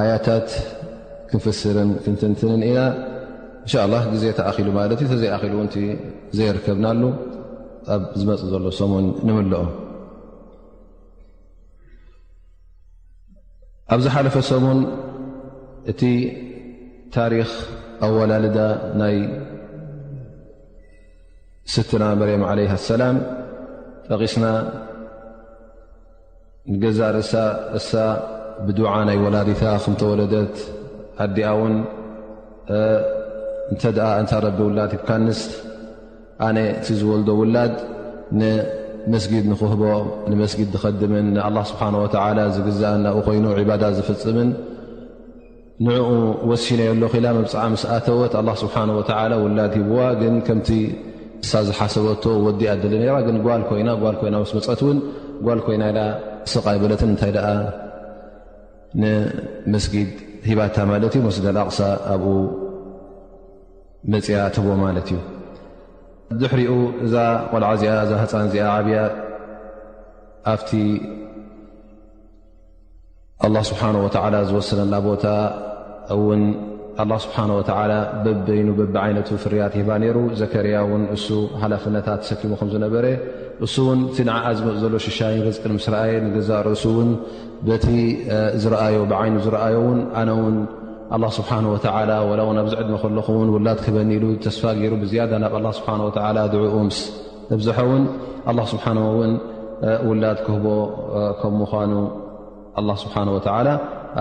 ኣያታት ክንፍስርን ክንትንትንን ኢና እንሻ ላ ግዜ ተኣኪሉ ማለት እዩ ተዘይኣኪሉ እውንቲ ዘየርከብናሉ ኣብ ዝመፅእ ዘሎ ሰሙን ንምልኦ ኣብ ዝሓለፈ ሰሙን እቲ ታሪክ ኣወላልዳ ናይ ስትና መርያም ዓለይሃ ሰላም ጠቂስና ንገዛ ርእሳ እሳ ብዱዓ ናይ ወላዲታ ከምተወለደት ኣዲኣ ውን እንተ እንታ ረቢ ውላድ ሂብካንስ ኣነ እቲ ዝወልዶ ውላድ ንመስጊድ ንክህቦ ንመስጊድ ዝኸድምን ንኣላ ስብሓን ወተላ ዝግዛእ ናብኡ ኮይኑ ዒባዳ ዝፍፅምን ንኡ ወሲነ የ ኣለኹ ኢላ መብፅዓ ምስ ኣተወት ኣላ ስብሓን ወተላ ውላድ ሂብዋ ግን ከምቲ እሳ ዝሓሰበቶ ወዲ ኣደሊ ነራ ግን ጓል ኮይና ጓል ኮይና ምስ መፀት እውን ጓል ኮይና ኢላ ስቕ ኣይበለትን እንታይ ደኣ ንመስጊድ ሂባታ ማለት እዩ መስጊድ ኣላቕሳ ኣብኡ መፅያ ትቦ ማለት እዩ ድሕሪኡ እዛ ቆልዓ እዚኣ እዛ ህፃን እዚኣ ዓብያ ኣብቲ ኣላ ስብሓን ወተዓላ ዝወሰነላ ቦታ እውን ኣላ ስብሓን ወተዓላ በበይኑ በብ ዓይነቱ ፍርያት ሂባ ነይሩ ዘከርያ እውን እሱ ሓላፍነታት ተሰኪሙ ከም ዝነበረ እሱ እውን እቲ ንዓኣ ዝመፅ ዘሎ ሽሻይን ርዝቅን ምስ ረኣየ ንገዛእ ርእሱ እውን በቲ ዝረኣዮ ብዓይኑ ዝረኣዮ እውን ኣነ እውን ኣላ ስብሓን ወተዓላ ወላ እውን ኣብዚ ዕድሚ ከለኹ እውን ውላድ ክበኒ ኢሉ ተስፋ ገይሩ ብዝያዳ ናብ ኣላ ስብሓን ወተዓላ ድዑኡምስ ንብዝሖ እውን ኣላ ስብሓን እውን ውላድ ክህቦ ከም ምዃኑ ኣላ ስብሓን ወተዓላ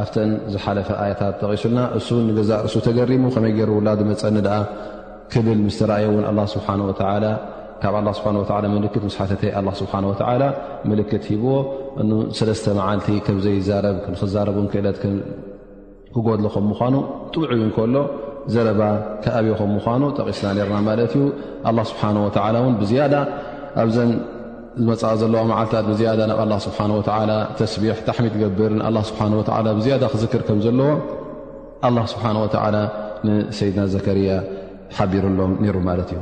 ኣብተን ዝሓለፈ ኣያታት ጠቒሱልና እሱ እውን ንገዛእ ርእሱ ተገሪሙ ከመይ ገይሩ ውላድ መፀኒ ድኣ ክብል ምስ ተረእየ እውን ኣላ ስብሓን ወተዓላ ካብ ኣላ ስብሓን ወተዓላ ምልክት ምስ ሓተተ ኣላ ስብሓን ወተዓላ ምልክት ሂብዎ እኑ ሰለስተ መዓልቲ ከምዘይዛረብ ንክዛረቡ ክእለት ክጎድሎ ከም ምኳኑ ጥዑይ እንከሎ ዘረባ ክኣብዮ ከም ምኳኑ ጠቂስና ነርና ማለት እዩ ኣላ ስብሓን ወተላ እውን ብዝያዳ ኣብዘን ዝመፅኣ ዘለዋ መዓልታት ብዝያዳ ናብ ኣላ ስብሓን ወተላ ተስቢሕ ታሕሚ ትገብር ንኣላ ስብሓን ወተላ ብዝያዳ ክዝክር ከም ዘለዎ ኣላ ስብሓን ወተላ ንሰይድና ዘከርያ ሓቢሩሎም ነይሩ ማለት እዩ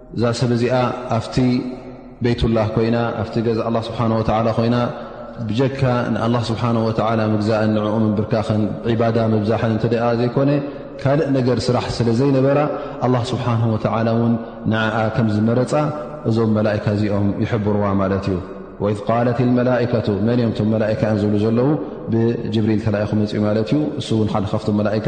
እዛ ሰብ እዚኣ ኣብቲ ቤትላህ ኮይና ኣብቲ ገዛ ኣላ ስብሓን ወተላ ኮይና ብጀካ ንኣላ ስብሓን ወተላ ምግዛእን ንዕኡ ምብርካኽን ዒባዳ ምብዛሕን እንተ ደኣ ዘይኮነ ካልእ ነገር ስራሕ ስለ ዘይነበራ ኣላ ስብሓን ወተላ እውን ንዓኣ ከም ዝመረፃ እዞም መላእካ እዚኦም ይሕብርዋ ማለት እዩ ወኢዝ ቃለት ልመላእከቱ መን እዮም እቶም መላእካ እን ዝብሉ ዘለዉ ብጅብሪል ተላኢኹ መፅኡ ማለት እዩ እሱ እውን ሓደ ካብቶም መላእካ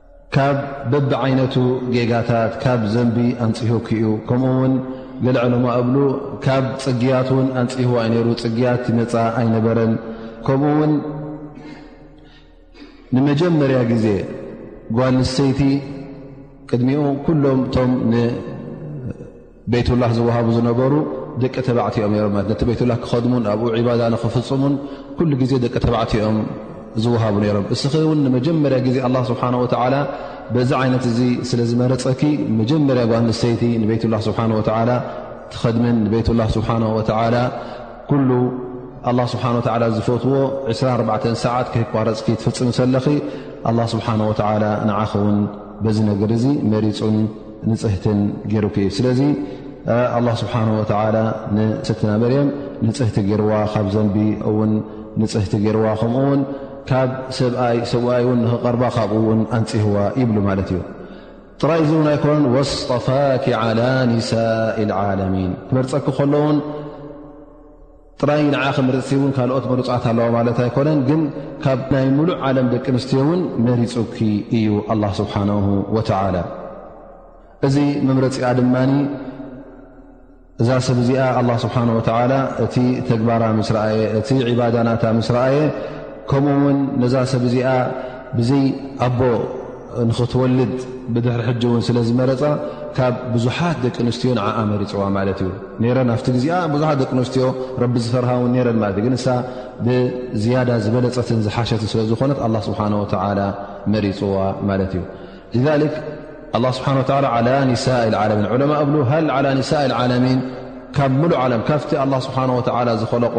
ካብ በቢ ዓይነቱ ጌጋታት ካብ ዘንቢ ኣንፅሁኪ እዩ ከምኡ ውን ገለ ዕለማ እብሉ ካብ ፅግያት ውን ኣንፅህዋ ዩ ነሩ ፅግያት ይመፃ ኣይነበረን ከምኡ ውን ንመጀመርያ ግዜ ጓል ንሰይቲ ቅድሚኡ ኩሎም እቶም ቤይቱላህ ዝወሃቡ ዝነበሩ ደቂ ተባዕትኦም ነይሮም ማለት ነቲ ቤይቱላህ ክኸድሙን ኣብኡ ዒባዳ ንኽፍፅሙን ኩሉ ግዜ ደቂ ተባዕትኦም ዝወሃቡ ነይሮም እስኺ እውን ንመጀመርያ ግዜ ኣላ ስብሓን ወተዓላ በዚ ዓይነት እዚ ስለ ዝመረፀኪ መጀመርያ ጓ ንሰይቲ ንቤይቱላ ስብሓን ወተዓላ ትኸድምን ንቤይቱላ ስብሓን ወተዓላ ኩሉ ኣላ ስብሓን ወተዓላ ዝፈትዎ 24 ሰዓት ከይቋረፅኪ ትፍፅም ሰለኺ ኣላ ስብሓን ወተዓላ ንዓኺ እውን በዚ ነገር እዚ መሪፁን ንፅህትን ገይሩኪ እዩ ስለዚ ኣላ ስብሓን ወተላ ንሰትና መርየም ንፅህቲ ገርዋ ካብ ዘንቢ እውን ንፅህቲ ገርዋ ከምኡ ውን ካብ ሰብኣይ ሰብኣይ ውን ንክቐርባ ካብኡ ውን ኣንፅህዋ ይብሉ ማለት እዩ ጥራይ እዚ እውን ኣይኮነን ወስጠፋኪ ዓላ ኒሳኢ ዓለሚን ክመርፀኪ ከሎውን ጥራይ ንዓ ክምርፅቲ እውን ካልኦት መሩፃት ኣለዋ ማለት ኣይኮነን ግን ካብ ናይ ሙሉእ ዓለም ደቂ ኣንስትዮ እውን መሪፁኪ እዩ ኣላ ስብሓን ወተላ እዚ መምረፂኣ ድማ እዛ ሰብ እዚኣ ኣላ ስብሓን ወተላ እቲ ተግባራ ምስ ረኣየ እቲ ዕባዳናታ ምስ ረኣየ ከምኡ ውን ነዛ ሰብ እዚኣ ብዘይ ኣቦ ንኽትወልድ ብድሕሪ ሕጂ እውን ስለ ዝመረፃ ካብ ብዙሓት ደቂ ኣንስትዮ ንዓኣ መሪፅዋ ማለት እዩ ነረን ኣብቲ ግዜኣ ብዙሓት ደቂ ኣንስትዮ ረቢ ዝፈርሃ እውን ነረን ማለት እዩ ግን እሳ ብዝያዳ ዝበለፀትን ዝሓሸትን ስለ ዝኾነት ኣላ ስብሓን ወተላ መሪፅዋ ማለት እዩ ሊክ ኣላ ስብሓን ወላ ዓላ ኒሳ ዓለሚን ዑለማ እብሉ ሃል ዓላ ኒሳ ዓለሚን ካብ ምሉእ ዓለም ካብቲ ኣላ ስብሓን ወተላ ዝኸለቆ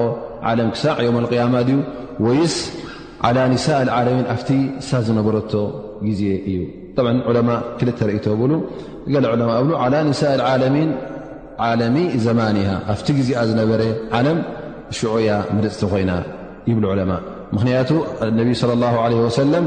ዓለም ክሳዕ ዮም ኣልቅያማ ድዩ ወይስ ዓላ ኒሳእ ኣልዓለሚን ኣብቲ ንሳ ዝነበረቶ ግዜ እዩ ዑለማ ክልተ ርእቶ ብሉ ገለ ዑለማ ኣብሉ ዓላ ኒሳእ ኣልዓለሚን ዓለሚ ዘማንያ ኣብቲ ግዜኣ ዝነበረ ዓለም ሽዑ እያ ምርፅቲ ኮይና ይብሉ ዑለማ ምኽንያቱ ነቢዪ ስለ ላ ለ ወሰለም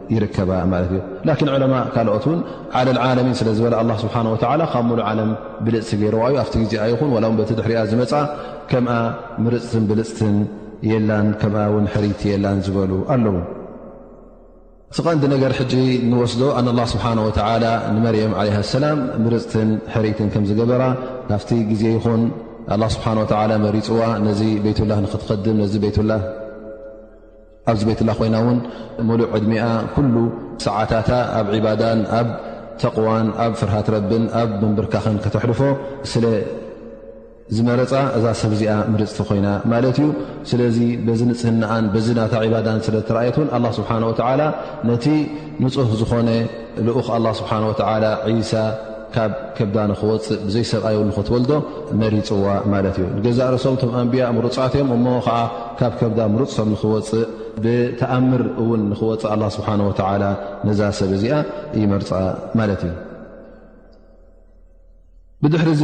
ይርከባ ማለት እዩ ላኪን ዑለማእ ካልኦት እውን ዓለልዓለሚን ስለ ዝበለ ኣላ ስብሓን ወተላ ካብ ሙሉ ዓለም ብልፅቲ ገይርዋ እዩ ኣብቲ ግዜኣ ይኹን ዋላ ውን በቲ ድሕሪያ ዝመፃ ከምኣ ምርፅትን ብልፅትን የላን ከምኣ ውን ሕሪይቲ የላን ዝበሉ ኣለዉ እቲ ቐንዲ ነገር ሕጂ ንወስዶ ኣን ላ ስብሓን ወተላ ንመርየም ዓለ ሰላም ምርፅትን ሕርይትን ከም ዝገበራ ናብቲ ግዜ ይኹን ኣላ ስብሓን ወተላ መሪፅዋ ነዚ ቤትላ ንክትኸድም ነዚ ቤትላ ኣብዚ ቤትላ ኮይና ውን ሙሉእ ዕድሚኣ ኩሉ ሰዓታታ ኣብ ዒባዳን ኣብ ተቕዋን ኣብ ፍርሃት ረብን ኣብ ምንብርካኽን ከተሕልፎ ስለ ዝመረፃ እዛ ሰብ እዚኣ ምርፅቲ ኮይና ማለት እዩ ስለዚ በዚ ንፅህናኣን በዚ ናታ ዒባዳን ስለ ተረኣየት ውን ኣላ ስብሓን ወተዓላ ነቲ ንፁህ ዝኾነ ልኡኽ ኣላ ስብሓን ወተዓላ ዒሳ ካብ ከብዳ ንክወፅእ ብዘይ ሰብኣይ ውን ንክትወልዶ መሪፅዋ ማለት እዩ ንገዛእ ርእሶም እቶም ኣንብያ ምሩፃት እዮም እሞ ከዓ ካብ ከብዳ ምሩፅ ከም ንክወፅእ ብተኣምር እውን ንክወፅእ ኣላ ስብሓን ወተዓላ ነዛ ሰብ እዚኣ ይመርፃ ማለት እዩ ብድሕሪ እዚ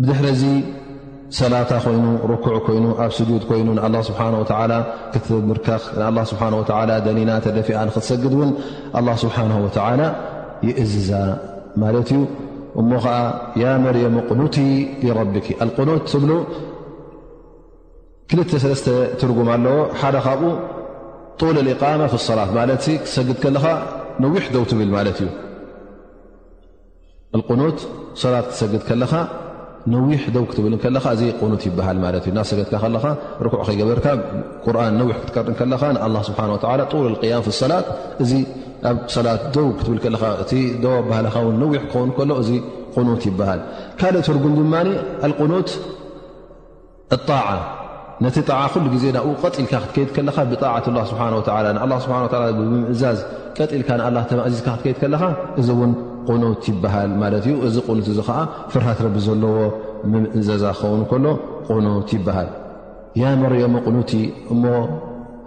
ብድሕሪ እዚ ሰላታ ኮይኑ ርኩዕ ኮይኑ ኣብ ስጁድ ኮይኑ ንኣላ ስብሓን ወተላ ክትብርከኽ ንኣላ ስብሓን ወተላ ደኒና ተደፊኣ ንክትሰግድ እውን ኣላ ስብሓን ወተላ ይእዝዛ ማለት እዩ እሞ ከዓ ያ መርየም ቅኑቲ ይረብኪ ኣልቅኑት ትብሉ ክልተ ሰለስተ ትርጉም ኣለዎ ሓደ ካብኡ ጡል ሊቃማ ፍ ሰላት ማለት ክትሰግድ ከለኻ ነዊሕ ደው ትብል ማለት እዩ ቁኑት ሰላት ክትሰግድ ከለኻ ነዊሕ ደው ክትብል ከለኻ እዚ ቁኑት ይበሃል ማለት እዩ እናሰገድካ ከለኻ ርኩዕ ከይገበርካ ቁርን ነዊሕ ክትቀርእ ከለኻ ንኣላ ስብሓን ወላ ጡር ቅያም ሰላት እዚ ኣብ ሰላት ደው ክትብል ከለኻ እቲ ደው ኣባህልኻ ውን ነዊሕ ክኸውን ከሎ እዚ ቁኑት ይበሃል ካልእ ትርጉም ድማ ኣልቁኑት ኣጣዓ ነቲ ጣዓ ኩሉ ግዜ ናብኡ ቀጥ ኢልካ ክትከይድ ከለኻ ብጣዓት ላ ስብሓ ወላ ንኣ ስብሓ ላ ብምእዛዝ ቀጥ ኢልካ ንኣላ ተማእዚዝካ ክትከይድ ከለኻ እዚ እውን ቁኑት ይበሃል ማለት እዩ እዚ ቁኑት እዚ ከዓ ፍርሃት ረቢ ዘለዎ ምእዘዛ ክኸውን ከሎ ቁኑት ይበሃል ያ መርየሙ ቁኑቲ እሞ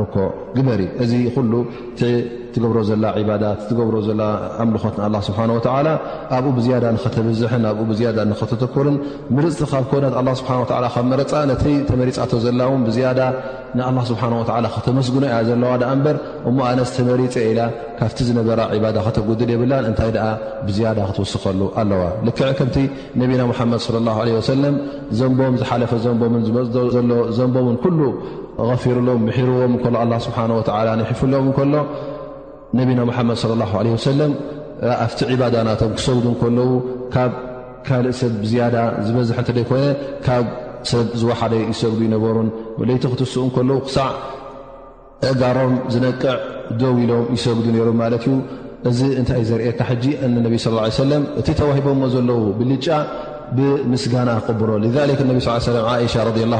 ርኮዕ ግበሪ እዚ ኩሉ ትገብሮ ዘላ ባዳ ትገብሮ ዘላ ኣምልኾት ንኣላ ስብሓን ወተላ ኣብኡ ብዝያዳ ንኸተብዝሕን ኣብኡ ብዝያዳ ንኸተተኩርን ምርፅቲ ካብ ኮነት ኣላ ስብሓ ወላ ካብ መረፃ ነቲ ተመሪፃቶ ዘላ እውን ብዝያዳ ንኣላ ስብሓን ወላ ከተመስግኖ እያ ዘለዋ ድኣ እምበር እሞ ኣነስ ተመሪፀ ኢላ ካብቲ ዝነበራ ባዳ ከተጉድል የብላን እንታይ ደኣ ብዝያዳ ክትውስኸሉ ኣለዋ ልክዕ ከምቲ ነቢና ሙሓመድ صለ ላه ለ ወሰለም ዘንቦም ዝሓለፈ ዘንቦምን ዝመፅ ዘሎ ዘንቦምን ኩሉ غፊሩሎም ምሕርዎም እከሎ ኣላ ስብሓን ወላ ንሕፍሎም እንከሎ ነቢና ሙሓመድ ለ ላه ለ ወሰለም ኣብቲ ዕባዳ ናቶም ክሰጉዱ እንከለዉ ካብ ካልእ ሰብ ዝያዳ ዝበዝሐ እንተ ዘይኮነ ካብ ሰብ ዝወሓደ ይሰጉዱ ይነበሩን ለይቲ ክትስኡ እንከለዉ ክሳዕ እጋሮም ዝነቅዕ ደው ኢሎም ይሰግዱ ነሮም ማለት እዩ እዚ እንታይ ዩ ዘርእካ ሕጂ እነነቢ ስ ሰለም እቲ ተዋሂቦዎ ዘለዉ ብልጫ ብምስጋና ክቕብሮ ነቢ ስ እሻ ረ ን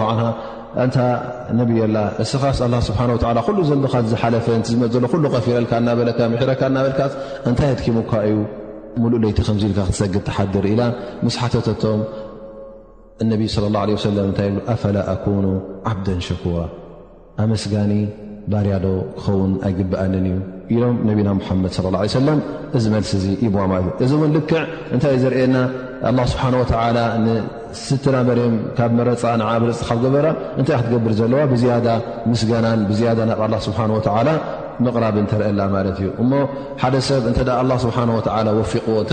እንታ ነብላ እስኻ ላ ስብሓ ላ ኩሉ ዘንብኻ ዝሓለፈ ዝመፅ ዘሎ ኩሉ ከፊረልካ እናበለካ ምሕረካ እናበልካ እንታይ ኣድኪሙካ እዩ ሙሉእ ለይቲ ከምዚ ኢልካ ክትሰግድ ትሓድር ኢላ ምስ ሓተተቶም እነቢ ስለ ላ ለ ሰለም እንታይ ይብሉ ኣፈላ ኣኩኑ ዓብደን ሸኩራ ኣመስጋኒ ባርያዶ ክኸውን ኣይግብኣንን እዩ ኢሎም ነቢና ሙሓመድ ለ ላ ሰለም እዚ መልሲ እዚ ይብዋ ማለት እዩ እዚ እውን ልክዕ እንታይ እዩ ዘርእየና ኣላ ስብሓን ወተላ ንስትና መርም ካብ መረፃ ንዓ ብረፅቲ ካብ ገበራ እንታይ ክትገብር ዘለዋ ብዝያዳ ምስጋናን ብዝያዳ ናብ ኣላ ስብሓን ወተላ ምቕራብን ተርእላ ማለት እዩ እሞ ሓደ ሰብ እንተ ኣላ ስብሓን ወተላ ወፊቕዎ እተ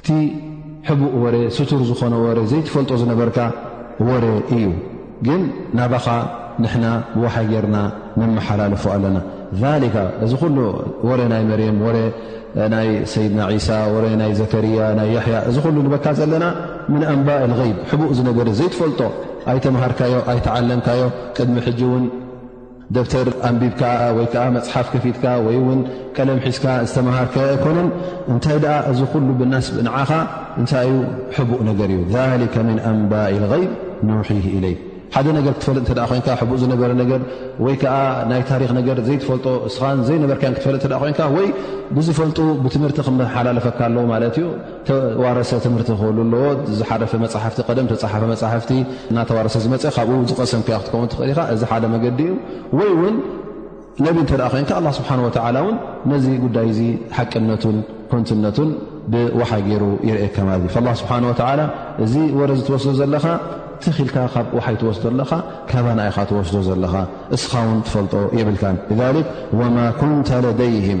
እቲ ሕቡእ ወረ ስቱር ዝኾነ ወረ ዘይትፈልጦ ዝነበርካ ወረ እዩ ግን ናባኻ ንሕና ብወሓይ ጌርና ነመሓላልፎ ኣለና ዛሊካ እዚ ኩሉ ወረ ናይ መርየም ወረ ናይ ሰይድና ዒሳ ወረ ናይ ዘከርያ ናይ ያሕያ እዚ ኩሉ ንበካ ዘለና ምን ኣንባእ ልይብ ሕቡእ ዝነገር ዘይትፈልጦ ኣይተምሃርካዮ ኣይተዓለምካዮ ቅድሚ ሕጂ እውን ደብተር ኣንቢብካ ወይ ከዓ መፅሓፍ ከፊትካ ወይ ውን ቀለም ሒዝካ ዝተምሃርከ ኣይኮነን እንታይ ደኣ እዚ ኩሉ ብናስ ብንዓኻ እንታይ እዩ ሕቡእ ነገር እዩ ሊከ ምን ኣንባኢ غይብ ንውሒ ኢለይ ሓደ ነገር ክትፈልጥ እተ ኮንካ ሕቡእ ዝነበረ ነገር ወይ ከዓ ናይ ታሪክ ነገር ዘይትፈልጦ እስኻን ዘይነበርካን ክትፈልጥ እተ ኮንካ ወይ ብዝፈልጡ ብትምህርቲ ክመሓላለፈካ ኣለዎ ማለት እዩ ተዋረሰ ትምህርቲ ክህሉ ኣለዎ ዝሓለፈ መፅሓፍቲ ቀደም ተፅሓፈ መፃሕፍቲ እናተዋረሰ ዝመፀ ካብኡ ዝቐሰም ክያ ክትከውን ትኽእል ኢኻ እዚ ሓደ መገዲ እዩ ወይ እውን ነቢ እንተ ኮይንካ ኣላ ስብሓን ወተዓላ እውን ነዚ ጉዳይ እዚ ሓቅነቱን ኮንትነቱን ብወሓይ ገይሩ ይርእካ ማለት እዩ ላ ስብሓን ወተዓላ እዚ ወረ ዚ ትወስዶ ዘለኻ ትኺኢልካ ካብ ውሓይ ትወስዶ ኣለኻ ካባና ኢኻ ትወስዶ ዘለኻ እስኻ ውን ትፈልጦ የብልካ ሊክ ወማ ኩንተ ለደይህም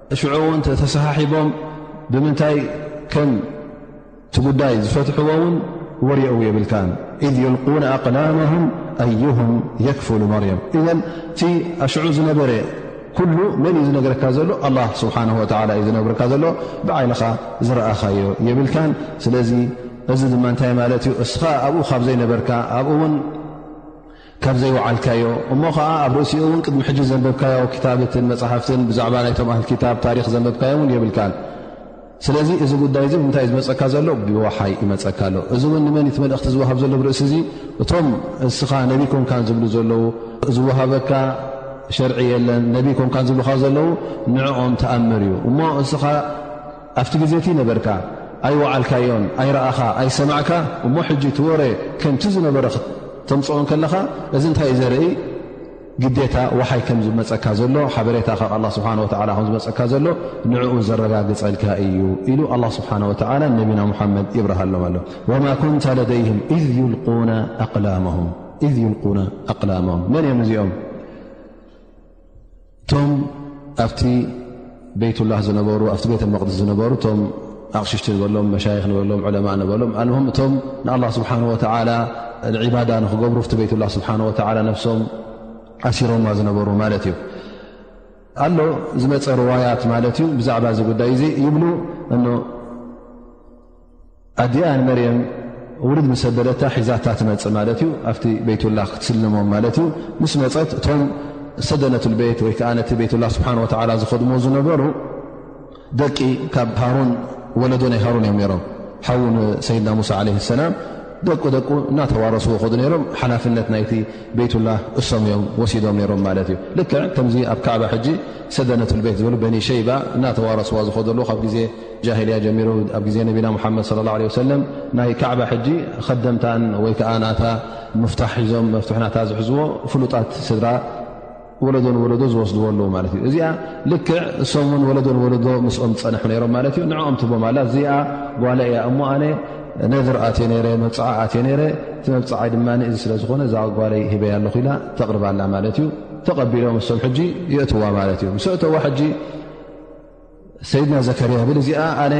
ሽዑ እውን ተሰሓሒቦም ብምንታይ ከም እቲ ጉዳይ ዝፈትሕዎ እውን ወርኦዊ የብልካ ኢዝ የልቁነ ኣቅላማም ኣዩም የክፍሉ መርም እዘ እቲ ኣሽዑ ዝነበረ ኩሉ መን እዩ ዝነገረካ ዘሎ ኣላ ስብሓን ወላ እዩ ዝነብረካ ዘሎ ብዓይልኻ ዝረኣኻዮ የብልካን ስለዚ እዚ ድማ እንታይ ማለት እዩ እስኻ ኣብኡ ካብ ዘይነበርካ ኣብኡውን ካብ ዘይወዓልካዮ እሞ ኸዓ ኣብ ርእሲኡ እውን ቅድሚ ሕጂ ዘንበብካዮ ክታብትን መፅሓፍትን ብዛዕባ ናይቶም ኣህል ክታብ ታሪክ ዘንበብካዮ እውን የብልካን ስለዚ እዚ ጉዳይ እዚ ብምንታይ እዩ ዝመፀካ ዘሎ ብወሓይ ይመፀካ ኣሎ እዚ እውን ንመን እቲ መልእኽቲ ዝወሃብ ዘሎ ብርእሲ እዙ እቶም እስኻ ነቢ ኮንካን ዝብሉ ዘለዉ ዝወሃበካ ሸርዒ የለን ነቢ ኮንካን ዝብልካ ዘለዉ ንዕኦም ተኣምር እዩ እሞ እስኻ ኣብቲ ግዜቲ ነበርካ ኣይወዓልካዮን ኣይረኣኻ ኣይሰማዕካ እሞ ሕጂ እቲ ወረ ከምቲ ዝነበረ ክተምፅኦ እንከለኻ እዚ እንታይ እዩ ዘርኢ ግዴታ ወሓይ ከም ዝመፀካ ዘሎ ሓበሬታ ካብ ኣላ ስብሓን ወላ ከም ዝመፀካ ዘሎ ንዕኡ ዘረጋግፀልካ እዩ ኢሉ ኣላ ስብሓን ወተላ ነቢና ሙሓመድ ይብርሃሎም ኣሎ ወማ ኩንተ ለደይህም እዝ ዩልቁና ኣቅላሞም መን እዮም እዚኦም እቶም ኣብቲ ቤትላህ ዝነበሩ ኣብቲ ቤተ መቅድስ ዝነበሩ እቶም ኣቕሽሽቲ ንበሎም መሻይኽ ንበሎም ዕለማ ንበሎም ኣልም እቶም ንኣላ ስብሓን ወተላ ዕባዳ ንክገብሩ ፍቲ ቤትላ ስብሓን ወተላ ነፍሶም ኣሲሮማ ዝነበሩ ማለት እዩ ኣሎ ዝመፀ ርዋያት ማለት እዩ ብዛዕባ እዚ ጉዳይ እዙ ይብሉ እኖ ኣዲኣ ንመርየም ውሉድ ምስ ኣበደታ ሒዛታ ትመፅእ ማለት እዩ ኣብቲ ቤትላ ክትስልሞም ማለት እዩ ምስ መፀት እቶም ሰደነት ቤት ወይ ከዓ ነቲ ቤት ላ ስብሓን ወላ ዝኸድሞ ዝነበሩ ደቂ ካብ ሃሩን ወለዶ ናይ ሃሩን እዮም ነሮም ሓዉ ንሰይድና ሙሳ ለ ሰላም ደቂ ደቁ እናተዋረስዎ ከዱ ነሮም ሓላፍነት ናይቲ ቤትላ እሶም እዮም ወሲዶም ነሮም ማለት እዩ ልክዕ ከምዚ ኣብ ካዕባ ሕጂ ሰደነት ቤት ዝበሉ በኒ ሸይባ እናተዋረስዋ ዝኸደሉ ካብ ግዜ ጃሂልያ ጀሚሩ ኣብ ግዜ ነቢና ሙሓመድ ለ ላ ሰለም ናይ ካዕባ ሕጂ ከደምታን ወይ ከዓ ናታ ምፍታሕ ሒዞም መፍትሒ ናታ ዝሕዝዎ ፍሉጣት ስድራ ወለዶ ንወለዶ ዝወስድዎ ኣለዉ ማለት እዩ እዚኣ ልክዕ እሶም ውን ወለዶ ንወለዶ ምስኦም ዝፀንሑ ነይሮም ማለት እዩ ንዕኦም ትቦም ኣላ እዚኣ ጓለ እያ እሞ ኣነ ነድር ኣትየ ነረ መብፅዓ ኣትየ ነረ እቲ መብፅዓይ ድማ እዚ ስለ ዝኾነ እዛ ጓለይ ሂበያ ኣለኹ ኢላ ተቕርባ ኣላ ማለት እዩ ተቐቢሎም እሶም ሕጂ የእትዋ ማለት እዩ ምስ እተዋ ሕጂ ሰይድና ዘከርያ ብል እዚኣ ኣነ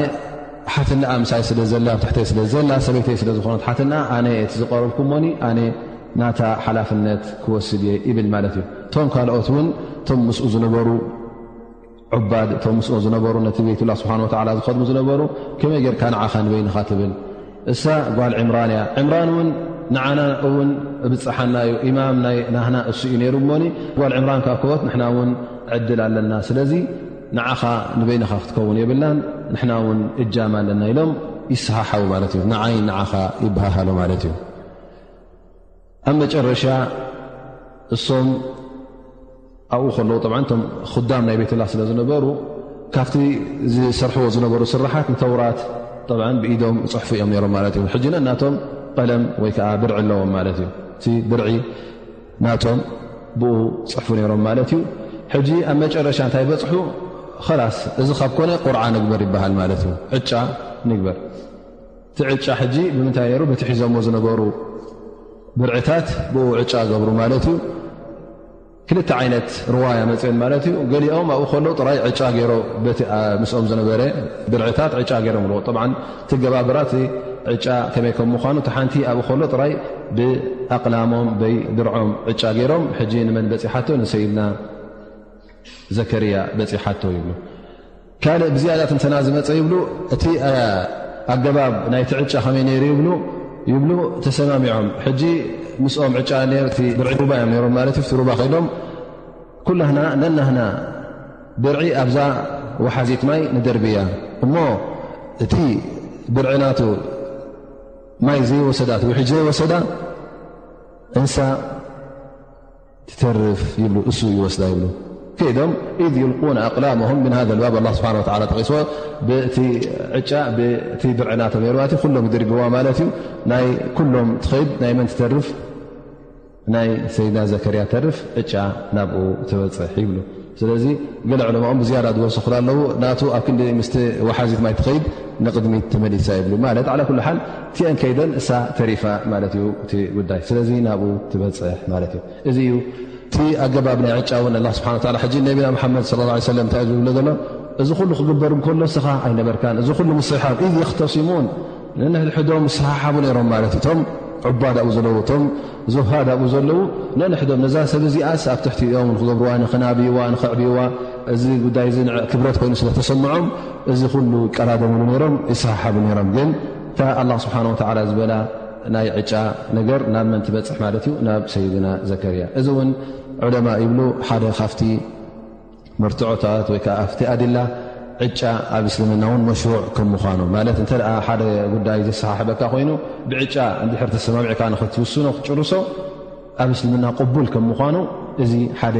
ሓትና ምሳይ ስለ ዘላ ትሕተይ ስለ ዘላ ሰበይተይ ስለ ዝኾነት ሓትና ኣነ እቲ ዝቀረብኩሞኒ ኣነ ናታ ሓላፍነት ክወስድ እየ ይብል ማለት እዩ እቶም ካልኦት እውን እቶም ምስኡ ዝነበሩ ዑባድ እቶም ምስ ዝነበሩ ነቲ ቤትላ ስብሓ ወላ ዝኸድሙ ዝነበሩ ከመይ ጌርካ ንዓኻ ንበይንኻ ትብል እሳ ጓል ዕምራን እያ ዕምራን እውን ንዓና እውን ብፀሓና እዩ ኢማም ናይ ናህና እሱ እዩ ነይሩ እሞኒ ጓል ዕምራን ካ ከወት ንሕና እውን ዕድል ኣለና ስለዚ ንዓኻ ንበይንኻ ክትከውን የብላን ንሕና እውን እጃም ኣለና ኢሎም ይሰሓሓቡ ማለት እዩ ንዓይ ንዓኻ ይበሃሃሉ ማለት እዩ ኣብ መጨረሻ እሶም ኣብኡ ከለዉ ብ እቶም ክዳም ናይ ቤትላ ስለ ዝነበሩ ካብቲ ዝሰርሕዎ ዝነበሩ ስራሓት ንተውራት ብ ብኢዶም ፅሑፉ እዮም ሮም ማለት እዩ ሕጂ ነናቶም ቀለም ወይ ከዓ ብርዒ ኣለዎም ማለት እዩ እቲ ብርዒ ናቶም ብኡ ፅሕፉ ነይሮም ማለት እዩ ሕጂ ኣብ መጨረሻ እንታይ በፅሑ ላስ እዚ ካብ ኮነ ቁርዓ ንግበር ይበሃል ማለት እዩ ዕጫ ንግበር እቲ ዕጫ ሕጂ ብምንታይ ነይሩ በቲ ሒዞሞ ዝነበሩ ብርዕታት ብኡ ዕጫ ገብሩ ማለት እዩ ክልተ ዓይነት ርዋያ መፅን ማለት እዩ ገሊኦም ኣብኡ ከሎ ጥራይ ዕጫ ገይሮ ምስኦም ዝነበረ ብርዕታት ዕጫ ገይሮም ኣለዎ ትገባብራቲ ዕጫ ከመይ ከም ምዃኑ እቲ ሓንቲ ኣብኡ ከሎ ጥራይ ብኣቕላሞም በይ ድርዖም ዕጫ ገይሮም ሕጂ ንመን በፂሓቶ ንሰይድና ዘከርያ በፂሓቶ ይብሉ ካልእ ብዝያዳት እንተና ዝመፀ ይብሉ እቲ ኣገባብ ናይቲ ዕጫ ከመይ ነይሩ ይብሉ ይብሉ ተሰማሚዖም ሕጂ ምስኦም ዕጫ ነቲ ብርዒ ሩባ እዮም ነሮም ማለት እዩ ቲ ሩባ ከይዶም ኩላህና ነናህና ብርዒ ኣብዛ ወሓዚት ማይ ንደርብያ እሞ እቲ ብርዒ ናቱ ማይ ዘይወሰዳ ውሕጅ ዘይወሰዳ እንሳ ትተርፍ ይብሉ እሱ ይወስዳ ይብሉ ከይዶም ኢዝ ይልቁን ኣቅላሞም ምን ሃ ባብ ላ ስብሓ ጠቂስዎ ብቲ ዕጫ ብቲ ብርዕና ተመይርባቲ ኩሎም ይድርብዋ ማለት እዩ ናይ ኩሎም ትኸይድ ናይ መን ትተርፍ ናይ ሰይድና ዘከርያ ተርፍ ዕጫ ናብኡ ተበፅሕ ይብሉ ስለዚ ገለ ዕለማኦም ብዝያዳ ዝወሰኹላ ኣለዉ ናቱ ኣብ ክንዲ ምስ ወሓዚት ማይ ትኸይድ ንቕድሚት ተመሊሳ ይብሉ ማለት ዓላ ኩሉ ሓል እቲአን ከይደን እሳ ተሪፋ ማለት እዩ እቲ ጉዳይ ስለዚ ናብኡ ትበፅሕ ማለት እዩ እዚ እዩ እቲ ኣገባብ ናይ ዕጫ እውን ኣላ ስብሓ ላ ሕጂ ነቢና ሓመድ ለ ላ ሰለም እንታይ እዩ ዝብሎ ዘሎ እዚ ኩሉ ክግበር እንከሎ እስኻ ኣይነበርካን እዚ ኩሉ ምስሓብ እ የክተሲሙን ነንሕድሕዶም ይሰሓሓቡ ነይሮም ማለት እዩ እቶም ዕባድ ኣብኡ ዘለዉ እቶም ዙሃድ ኣብኡ ዘለዉ ነንሕዶም ነዛ ሰብ እዚኣስ ኣብ ትሕቲ ኦም ንክገብርዋ ንክናብይዋ ንክዕብይዋ እዚ ጉዳይ እዚ ክብረት ኮይኑ ስለ ተሰምዖም እዚ ኩሉ ይቀዳደምሉ ነይሮም ይሰሓሓቡ ነይሮም ግን እታ ኣላ ስብሓን ወተዓላ ዝበላ ናይ ዕጫ ነገር ናብ መን ትበፅሕ ማለት እዩ ናብ ሰይድና ዘከርያ እዚ እውን ዕለማ ይብሉ ሓደ ካብቲ መርትዖታት ወይ ከዓ ኣብቲ ኣድላ ዕጫ ኣብ እስልምና እውን መሽሩዕ ከም ምዃኑ ማለት እንተ ሓደ ጉዳይ ዘሰሓሕበካ ኮይኑ ብዕጫ እንድሕር ተሰማሚዕካ ንክትውስኖ ክትጭርሶ ኣብ እስልምና ቅቡል ከም ምዃኑ እዚ ሓደ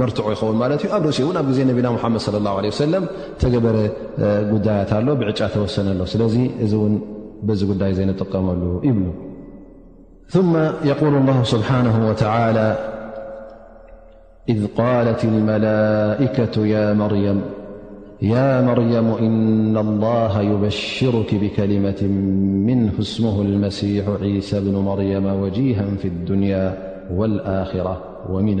መርትዖ ይኸውን ማለት እዩ ኣብ ርእሲኡ እውን ኣብ ግዜ ነቢና ሙሓመድ ለ ላ ለ ሰለም ተገበረ ጉዳያት ኣሎ ብዕጫ ተወሰነ ኣሎ ስለዚ እዚ እውን በዚ ጉዳይ ዘይ ንጥቀመሉ ይብሉ ثመ የቁል ላሁ ስብሓንሁ ወተላ إذ قالت الملائكة يا مريم إن الله يبشرك بكلمة منه اسمه المسيح عيسى بن مريم وجيها في الدنيا والآخرة ومن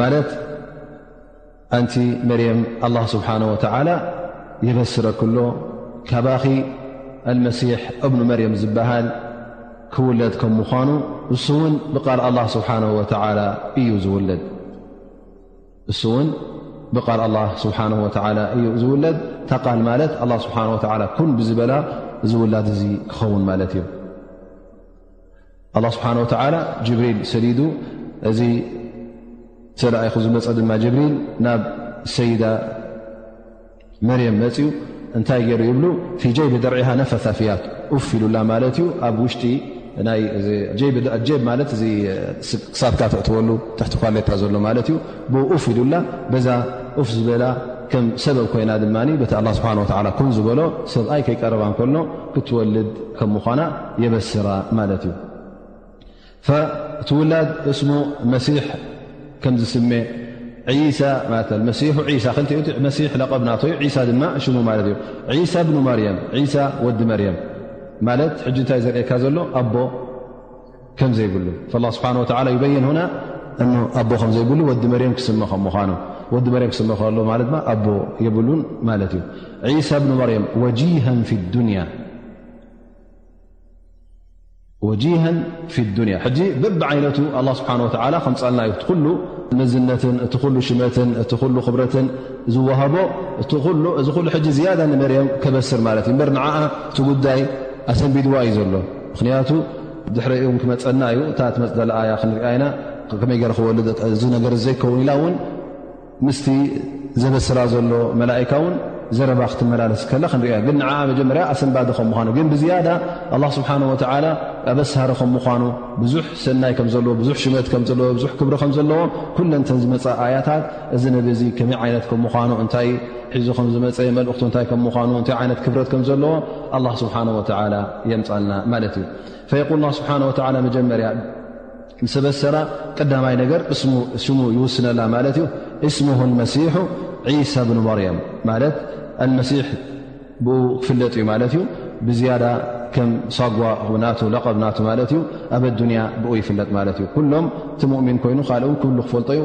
ማለት ኣንቲ መርየም ኣላ ስብሓን ወተዓላ የበስረክሎ ካባኺ ኣልመሲሕ እብኑ መርየም ዝበሃል ክውለድ ከም ምዃኑ እሱ እውን ብቃል ኣላ ስብሓን ወተዓላ እዩ ዝውለድ እሱ እውን ብቃል ኣላ ስብሓን ወተዓላ እዩ ዝውለድ እታ ቃል ማለት ኣላ ስብሓን ወተዓላ ኩን ብዝበላ ዝውላድ እዙ ክኸውን ማለት እዩ ኣላ ስብሓን ወተዓላ ጅብሪል ሰዲዱ እዚ ተላኣይኹ ዝመፀ ድማ ጅብሪል ናብ ሰይዳ መርየም መፅኡ እንታይ ገይሩ ይብሉ ፊ ጀይቢ ደርዒሃ ነፈታ ፍያት ኡፍ ኢሉላ ማለት እዩ ኣብ ውሽጢ ጀብ ማለት እዚ ክሳትካ ተእትወሉ ትሕቲ ኳሌታ ዘሎ ማለት እዩ ብኡ ኡፍ ኢሉላ በዛ ኡፍ ዝበላ ከም ሰበብ ኮይና ድማ በቲ ኣላ ስብሓን ወላ ኮን ዝበሎ ሰብኣይ ከይቀረባ እንከሎ ክትወልድ ከም ምዃና የበስራ ማለት እዩ እቲ ውላድ እስሙ መሲሕ ከም ዝስመ መሲ ለቐብ ናቶ ዩ ሳ ድማ ሽሙ ማለት እዩ ዒሳ ብኑ ማርያም ዒሳ ወዲ መርያም ማለት ሕጂ እንታይ ዘርእካ ዘሎ ኣቦ ከም ዘይብሉ ላ ስብሓ ወላ ይበይን ሁና እ ኣቦ ከም ዘይብሉ ወዲ መርም ክስመ ከም ምኳኑ ወዲ መርም ክስመ ከሎ ማለት ድማ ኣቦ የብሉን ማለት እዩ ሳ ብኑ መርያም ወጂሃን ፊ ዱንያ ወጂሃን ፊ ዱንያ ሕጂ በብ ዓይነቱ ኣላ ስብሓን ወተዓላ ከምፃልና እዩ እቲ ኩሉ መዝነትን እቲ ኩሉ ሽመትን እቲ ኩሉ ክብረትን ዝወሃቦ እቲ ኩሉ እዚ ኩሉ ሕጂ ዝያዳ ንመርየም ከበስር ማለት እዩ እምበር ንዓኣ እቲ ጉዳይ ኣሰንቢድዋ እዩ ዘሎ ምኽንያቱ ድሕሪ እውን ክመፀና እዩ እታ ትመፅ ዘለኣያ ክንሪኣ ኢና ከመይ ገረ ክወልድ እዚ ነገር ዘይከውን ኢላ እውን ምስቲ ዘበስራ ዘሎ መላካ ውን ዘረባ ክትመላለስ ከላ ክንሪያ ግን ንዓ መጀመርያ ኣሰንባዲ ከም ምኳኑ ግን ብዝያዳ ኣላ ስብሓን ወተላ ኣበስሃሪ ከም ምኳኑ ብዙሕ ሰናይ ከም ዘለዎ ብዙሕ ሽመት ከም ዘለዎ ብዙሕ ክብሪ ከም ዘለዎ ኩለንተን ዝመፃ ኣያታት እዚ ነብ እዚ ከመይ ዓይነት ከም ምኳኑ እንታይ ሒዙ ከም ዝመፀ መልእኽቱ እንታይ ከም ምኳኑ እንታይ ዓይነት ክብረት ከም ዘለዎ ኣላ ስብሓን ወተላ የምፃልና ማለት እዩ ፈየቁል ላ ስብሓን ወተላ መጀመርያ ንሰበሰራ ቀዳማይ ነገር ስሙ ይውስነላ ማለት እዩ እስሙሁ መሲሑ ዒሳ ብን መርያም ማለት ኣልመሲሕ ብኡ ክፍለጥ እዩ ማለት እዩ ብዝያዳ ከም ሳጓ ና ለቐብ ና ማለት እዩ ኣብ ኣዱንያ ብኡ ይፍለጥ ማለት እዩ ኩሎም እቲ ሙእሚን ኮይኑ ካልእ ክብሉ ክፈልጦ እዩ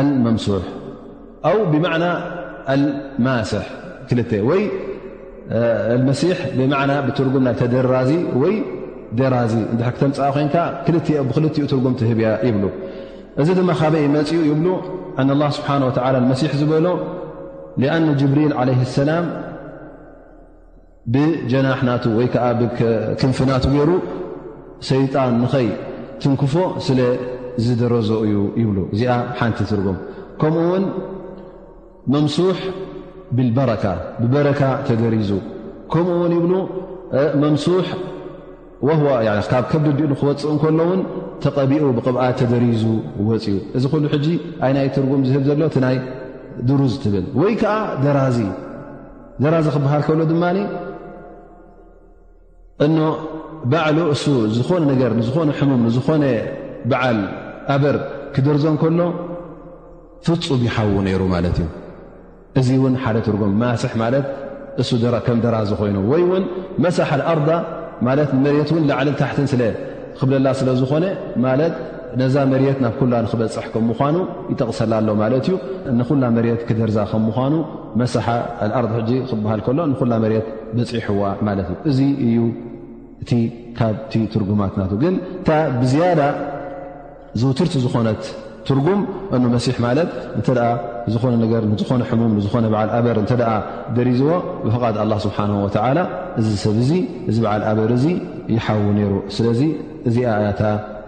ኣልመምሱሕ ኣው ብማዕና ኣልማስሕ ክልተ ወይ መሲሕ ብማዕና ብትርጉም ናይ ተደራዚ ወይ ደራዚ እንድሕ ክተምፅኣ ኮንካ ብክልቲኡ ትርጉም ትህብ እያ ይብሉ እዚ ድማ ካበይ መፅኡ ይብሉ ኣን ላ ስብሓን ወላ መሲሕ ዝበሎ ኣን ጅብሪል ዓለ ሰላም ብጀናሕ ናቱ ወይ ከዓ ብክንፊ ናቱ ገይሩ ሰይጣን ንኸይ ትንክፎ ስለ ዝደረዞ እዩ ይብሉ እዚኣ ሓንቲ ትርጉም ከምኡ ውን መምሱሕ ብልበረካ ብበረካ ተገሪዙ ከምኡ ውን ይብሉ መምሱሕ ወህዋ ካብ ከብዲ ኡ ክወፅእ እንከሎ ውን ተቐቢኡ ብቕብኣት ተደሪዙ ወፅኡ እዚ ኩሉ ሕጂ ኣይ ናይ ትርጉም ዝህብ ዘሎ እቲ ናይ ድሩዝ ትብል ወይ ከዓ ደራዚ ዘራዚ ክበሃል ከሎ ድማ እ ባዕሉ እሱ ዝኾነ ነገር ንዝኾነ ሕሙም ንዝኾነ በዓል ኣበር ክደርዞ ከሎ ፍፁም ይሓዉ ነይሩ ማለት እዩ እዚ እውን ሓደ ትርጉም ማስሕ ማለት ከም ደራዚ ኮይኑ ወይ ውን መሳሓ ኣርዳ ማለት ንመሬት ን ላዕልን ታሕትን ስለ ክብለላ ስለዝኾነ ማለት ነዛ መሬት ናብ ኩላ ንክበፅሕ ከም ምኳኑ ይጠቕሰላ ኣሎ ማለት እዩ ንኩላ መሬት ክደርዛ ከም ምኳኑ መሳሓ ኣኣርድ ሕጂ ክበሃል ከሎ ንኩላ መሬት በፂሕዋ ማለት እዩ እዚ እዩ እቲ ካብቲ ትርጉማት ናቱ ግን እታ ብዝያዳ ዝውትርቲ ዝኾነት ትርጉም እኑ መሲሕ ማለት እንተ ዝኾነ ነገር ንዝኾነ ሕሙም ንዝኾነ በዓል ኣበር እንተ ደሪዝዎ ብፍቓድ ኣላ ስብሓን ወተዓላ እዚ ሰብ እዚ እዚ በዓል ኣበር እዚ ይሓዊ ነይሩ ስለዚ እዚኣ ያታ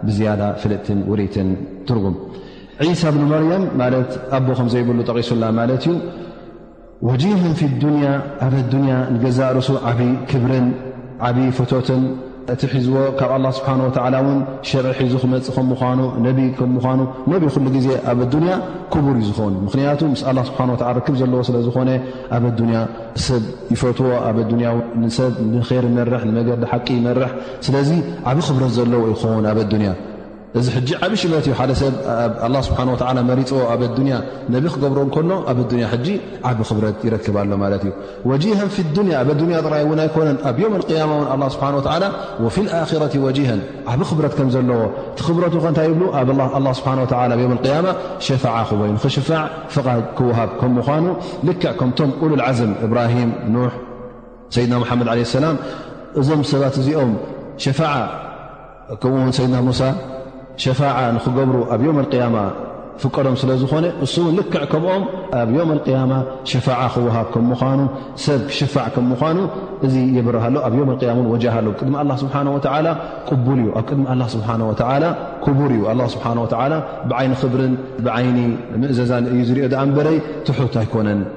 ብዝያዳ ፍልጥትን ውርይትን ትርጉም ዒሳ ብኒ መርያም ማለት ኣቦ ከም ዘይብሉ ጠቒሱላ ማለት እዩ ወጂሃን ፊ ዱንያ ኣብ ኣዱንያ ንገዛእ ርእሱ ዓብዪ ክብርን ዓብዪ ፈቶትን እቲ ሒዝዎ ካብ ኣላ ስብሓን ወተዓላ እውን ሽርዒ ሒዙ ክመፅእ ከም ምኳኑ ነቢ ከም ምኳኑ ነቢ ኩሉ ግዜ ኣብ ኣዱንያ ክቡር እዩ ዝኸውን እዩ ምክንያቱ ምስ ኣላ ስብሓን ወተላ ርክብ ዘለዎ ስለ ዝኾነ ኣብ ኣዱንያ ሰብ ይፈትዎ ኣብ ኣዱንያ ንሰብ ንኼር ይመርሕ ንመገዲ ሓቂ ይመርሕ ስለዚ ዓብ ክብረት ዘለዎ ዩ ክኸውን ኣብ ኣዱንያ እዚ ሕጂ ዓብ ሽመት እዩ ሓደ ሰብ ኣላ ስብሓን ወላ መሪፅዎ ኣብ ኣዱንያ ነቢ ክገብሮ እንከሎ ኣብ ኣዱንያ ሕጂ ዓብ ክብረት ይረክብ ኣሎ ማለት እዩ ወጅሃን ፊ ዱንያ ኣብ ኣዱንያ ጥራይ እውን ኣይኮነን ኣብ ዮም ቅያማ እውን ኣላ ስብሓን ወላ ወፊ ልኣክረት ወጅሃን ዓብ ክብረት ከም ዘለዎ እቲ ክብረቱ ከ እንታይ ይብሉ ኣብ ኣላ ስብሓን ወላ ኣብ ዮም ቅያማ ሸፋዓ ክወይ ንክሽፋዕ ፍቓድ ክውሃብ ከም ምኳኑ ልክዕ ከምቶም ኡሉልዓዝም እብራሂም ኑሕ ሰይድና ሙሓመድ ዓለ ሰላም እዞም ሰባት እዚኦም ሸፋዓ ከምኡውን ሰይድና ሙሳ ሸፋዓ ንኽገብሩ ኣብ ዮም ኣልቅያማ ፍቀዶም ስለ ዝኾነ እሱ እውን ልክዕ ከምኦም ኣብ ዮም ኣልቅያማ ሸፋዓ ክወሃብ ከም ምዃኑ ሰብ ክሽፋዕ ከም ምዃኑ እዚ የብርሃ ኣሎ ኣብ ዮም ኣልቅያማ ን ወጃሃ ኣሎ ቅድሚ ኣላ ስብሓን ወተዓላ ቅቡል እዩ ኣብ ቅድሚ ኣላ ስብሓን ወተዓላ ክቡር እዩ ኣላ ስብሓን ወተዓላ ብዓይኒ ክብርን ብዓይኒ ምእዘዛን እዩ ዝርኦ ድኣ እንበረይ ትሑት ኣይኮነን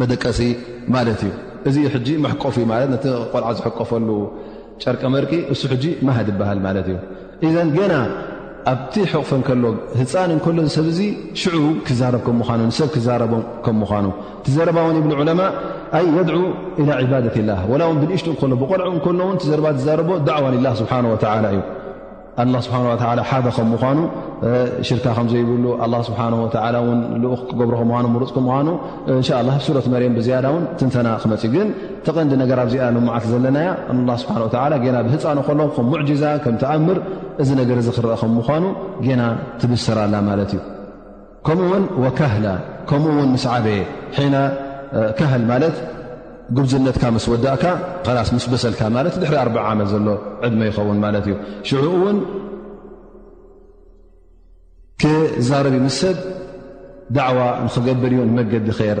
መደቀሲ ማለት እዩ እዚ ሕጂ መሕቆፍ እዩ ማለት ነቲ ቆልዓ ዝሕቀፈሉ ጨርቂ መርቂ እሱ ሕጂ ማሃድ ይበሃል ማለት እዩ እዘን ገና ኣብቲ ሕቕፈ ከሎ ህፃን እንከሎ ዝሰብ እዚ ሽዑ ክዛረብ ከም ምኳኑ ንሰብ ክዛረቦ ከም ምኳኑ እቲ ዘረባ ውን ይብሉ ዑለማ ኣይ የድዑ ኢላ ዕባደት ላ ወላ ውን ብንእሽጡ ከሎ ብቆልዑ ከሎውን ዘረባ ዝዛረቦ ዳዕዋ ላ ስብሓን ወተላ እዩ ኣላ ስብሓን ወተላ ሓደ ከም ምኳኑ ሽርካ ከምዘይብሉ ኣላ ስብሓን ወተላ ውን ልኡኽ ክገብሮ ከም ምኑ ምሩፅ ከም ምኑ እንሻ ላ ኣብ ሱረት መርም ብዝያዳ እውን ትንተና ክመፅ እዩ ግን ተቐንዲ ነገር ኣብዚኣ ንመዓልቲ ዘለናያ ኣላ ስብሓን ወተላ ገና ብህፃኑ ከሎ ከም ሙዕጅዛ ከም ተኣምር እዚ ነገር እዚ ክረአ ከም ምኳኑ ገና ትብስር ኣላ ማለት እዩ ከምኡ ውን ወካህላ ከምኡ ውን ምስ ዓበየ ሒና ካህል ማለት ጉብዝነትካ ምስ ወዳእካ ላስ ምስ በሰልካ ማለት ድሕሪ ኣር ዓመት ዘሎ ዕድመ ይኸውን ማለት እዩ ሽዑኡ እውን ክዛረብ ምስ ሰብ ዳዕዋ ንክገብር እዩ ንመገዲ ር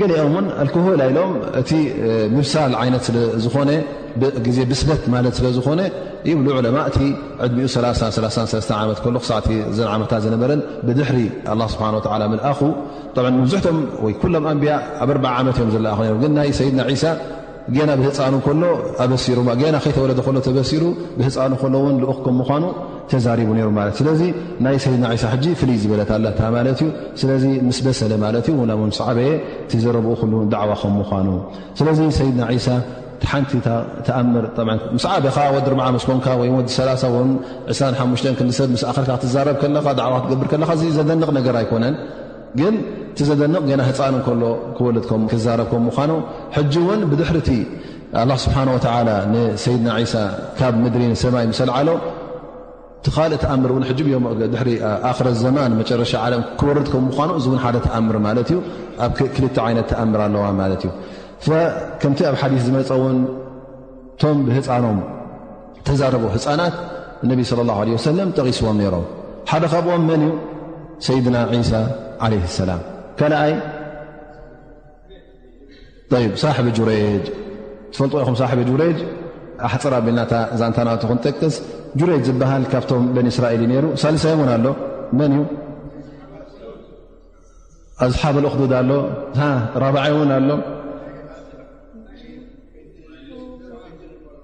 ገሊኦም እውን ኣልኮሆል ኢሎም እቲ ምብሳል ዓይነት ስለዝኾነ ግዜ ብስለት ማለት ስለ ዝኾነ ይብሉ ዕለማ እቲ ዕድሚኡ 333 ዓመት ከሎ ክሳዕ እቲ ዘን ዓመታት ዝነበረን ብድሕሪ ኣላ ስብሓን ወላ ምልኣኹ ብ መብዝሕቶም ወይ ኩሎም ኣንቢያ ኣብ ኣርዓ ዓመት እዮም ዝለኣኹ ነሮም ግን ናይ ሰይድና ዒሳ ጌና ብህፃኑ ከሎ ኣበሲሩ ጌና ከይተወለደ ከሎ ተበሲሩ ብህፃኑ ከሎ እውን ልኡኽ ከም ምኳኑ ተዛሪቡ ነይሩ ማለት እዩ ስለዚ ናይ ሰይድና ዒሳ ሕጂ ፍልይ ዝበለት ኣለታ ማለት እዩ ስለዚ ምስ በሰለ ማለት እዩ ናብ ምስ ዓበየ እቲ ዘረብኡ ኩሉ ዳዕዋ ከም ምኳኑ ስለዚ ሰይድና ዒሳ ሓንቲ ተኣምር ምስ ዓበኻ ወዲ ርዓ ምስ ኮንካ ወይ ወዲ ሰላ ወ 2ሓ ክንዲሰብ ምስ ኣኸልካ ክትዛረብ ከለኻ ዳዕዋ ክትገብር ከለኻ እዚ ዘደንቕ ነገር ኣይኮነን ግን እቲ ዘደንቕ ገና ህፃን እንከሎ ክወልድ ከም ክዛረብ ከም ምዃኑ ሕጂ እውን ብድሕሪ እቲ ኣላ ስብሓን ወተላ ንሰይድና ዒሳ ካብ ምድሪ ንሰማይ ምሰልዓሎ እቲ ካልእ ተኣምር እውን ሕጂ ዮም ድሕሪ ኣክረ ዘማን መጨረሻ ዓለም ክወርድ ከም ምዃኑ እዚ እውን ሓደ ተኣምር ማለት እዩ ኣብ ክልተ ዓይነት ተኣምር ኣለዋ ማለት እዩ ከምቲ ኣብ ሓዲስ ዝመፀ እውን እቶም ብህፃኖም ተዛረቡ ህፃናት ነቢ صለ ላه ለ ወሰለም ጠቒስዎም ነይሮም ሓደ ካብኦም መን እዩ ሰይድና ዒሳ ዓለ ሰላም ካልኣይ ይ ሳሕቢ ጁረጅ ትፈልጡ ኢኹም ሳሕቢ ጁረጅ ኣሕፅር ኣቢልናታ ዛንታናቱ ክንጠቅስ ጁረጅ ዝበሃል ካብቶም በን እስራኤል እዩ ነይሩ ሳልሳይ እውን ኣሎ መን እዩ ኣስሓብ ልእክዱድ ኣሎ ራብዓይ እውን ኣሎ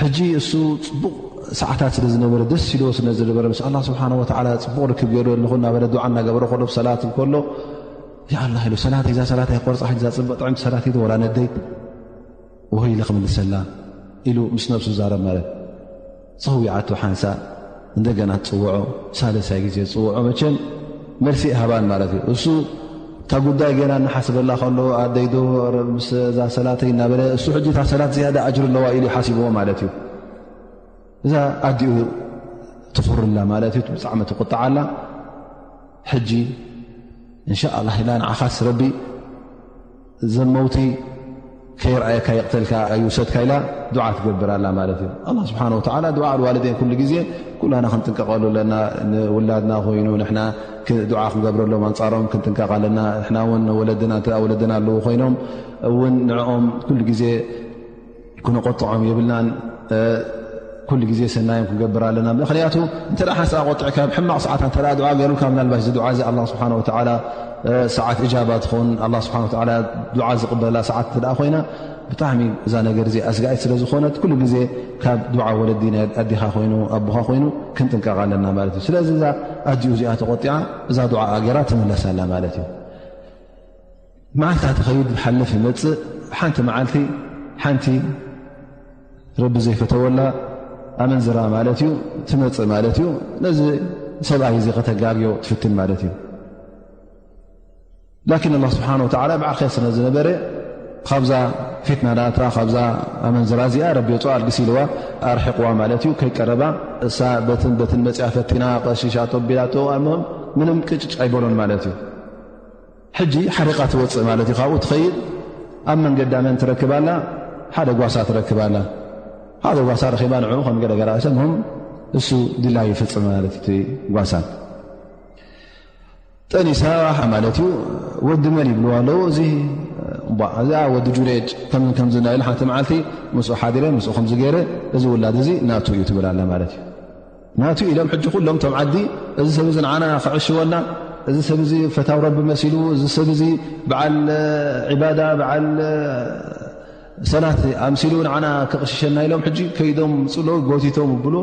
ሕጂ እሱ ፅቡቕ ሰዓታት ስለ ዝነበረ ደስ ኢልዎ ስለ ዝነበረ ምስ ኣላ ስብሓን ወላ ፅቡቕ ርክብ ገይሩ ኣለኹ እናበለ ድዓ እናገበረ ከሎ ሰላት ከሎ ይኣላ ኢሉ ሰላት ዛ ሰላት ኣይቆርፃ ዛ ፅብቕ ጥዕምቲ ሰላት ዶ ወላ ነደይ ወህይለ ክምልሰላ ኢሉ ምስ ነብሱ ዛረብ ማለት ፀዊዓቶ ሓንሳ እንደገና ትፅውዖ ሳለሳይ ግዜ ዝፅውዖ መቸም መልሲ ሃባን ማለት እዩ እሱ እታ ጉዳይ ገና እናሓስበላ ከሎ ኣደይዶ ዛ ሰላተይ እናበለ እሱ ሕጂ እታ ሰላት ዝያዳ ኣጅር ኣለዋ ኢሉ ይሓሲብዎ ማለት እዩ እዛ ኣዲኡ ትኽርላ ማለት እዩ ብጣዕሚ ትቁጣዓላ ሕጂ እንሻ ላ ኢላ ንዓኻስ ረቢ ዘመውቲ ከይርኣየካ ይቕተልካ ኣይውሰድካ ኢላ ዱዓ ትገብር ኣላ ማለት እዩ ኣ ስብሓ ወላ ድዓ ኣልዋልዴን ኩሉ ግዜ ኩላና ክንጥንቀቐሉ ኣለና ንውላድና ኮይኑ ንና ድዓ ክንገብረሎም ኣንፃሮም ክንጥንቀቕ ኣለና ንና እውን ወለድና እ ወለድና ኣለዉ ኮይኖም እውን ንኦም ኩሉ ግዜ ክንቆጥዖም የብልናን ኩሉ ግዜ ሰናዮም ክንገብር ኣለና ምክንያቱ እንተ ሓንሳ ቆጥዕካ ብ ሕማቕ ሰዓት እተ ድዓ ገይሩልካ ምናልባሽ እዚ ድዓ እዚ ኣላ ስብሓን ወላ ሰዓት እጃባ ትኹን ኣላ ስብሓን ወላ ድዓ ዝቕበላ ሰዓት እተ ኮይና ብጣዕሚ እዛ ነገር እዚ ኣስጋኢት ስለ ዝኾነት ኩሉ ግዜ ካብ ድዓ ወለዲ ናይ ኣዲኻ ኮይኑ ኣቦኻ ኮይኑ ክንጥንቀቕ ኣለና ማለት እዩ ስለዚ እዛ ኣዲኡ እዚኣ ተቆጢዓ እዛ ድዓ ኣገራ ትምለሳ ኣላ ማለት እዩ መዓልታት ይኸይድ ዝሓልፍ ይመፅእ ሓንቲ መዓልቲ ሓንቲ ረቢ ዘይፈተወላ ኣመንዝራ ማለት እዩ ትመፅእ ማለት እዩ ነዚ ሰብኣይ እዚ ከተጋብዮ ትፍትን ማለት እዩ ላኪን ኣላ ስብሓን ወተላ ብዓኸ ስለ ዝነበረ ካብዛ ፊትና ናታ ካብዛ ኣመንዝራ እዚኣ ረቢ የፅዋ ኣልግሲ ኢልዋ ኣርሒቕዋ ማለት እዩ ከይቀረባ እሳ በትን በትን መፅያ ፈቲና ቀሺሻ ቢላቶ ኣም ምንም ቅጭጭ ኣይበሎን ማለት እዩ ሕጂ ሓሪቓ ትወፅእ ማለት እዩ ካብኡ ትኸይድ ኣብ መንገዳ መን ትረክባላ ሓደ ጓሳ ትረክባላ ሓደ ጓሳ ረኪባ ንኡ ከም ገረገራ ሰም እሱ ድላ ይፍፅም ማለት እ ጓሳ ጠኒሳ ማለት እዩ ወዲ መን ይብልዎ ኣለዉ እዚ እዚኣ ወዲ ጁሬጅ ከምን ከምዝና ኢሉ ሓንቲ መዓልቲ ምስ ሓዲረ ምስ ከምዝገይረ እዚ ውላድ እዚ ናቱ እዩ ትብል ኣላ ማለት እዩ ናቱ ኢሎም ሕጂ ኩሎም ቶም ዓዲ እዚ ሰብ እዚ ንዓና ክዕሽወና እዚ ሰብ እዚ ፈታው ረቢ መሲሉ እዚ ሰብ እዚ በዓል ዕባዳ በዓል ሰላት ኣምሲሉ ንዓና ክቕሽሸና ኢሎም ሕጂ ከይዶም ፅሎ ጎቲቶም ብሉ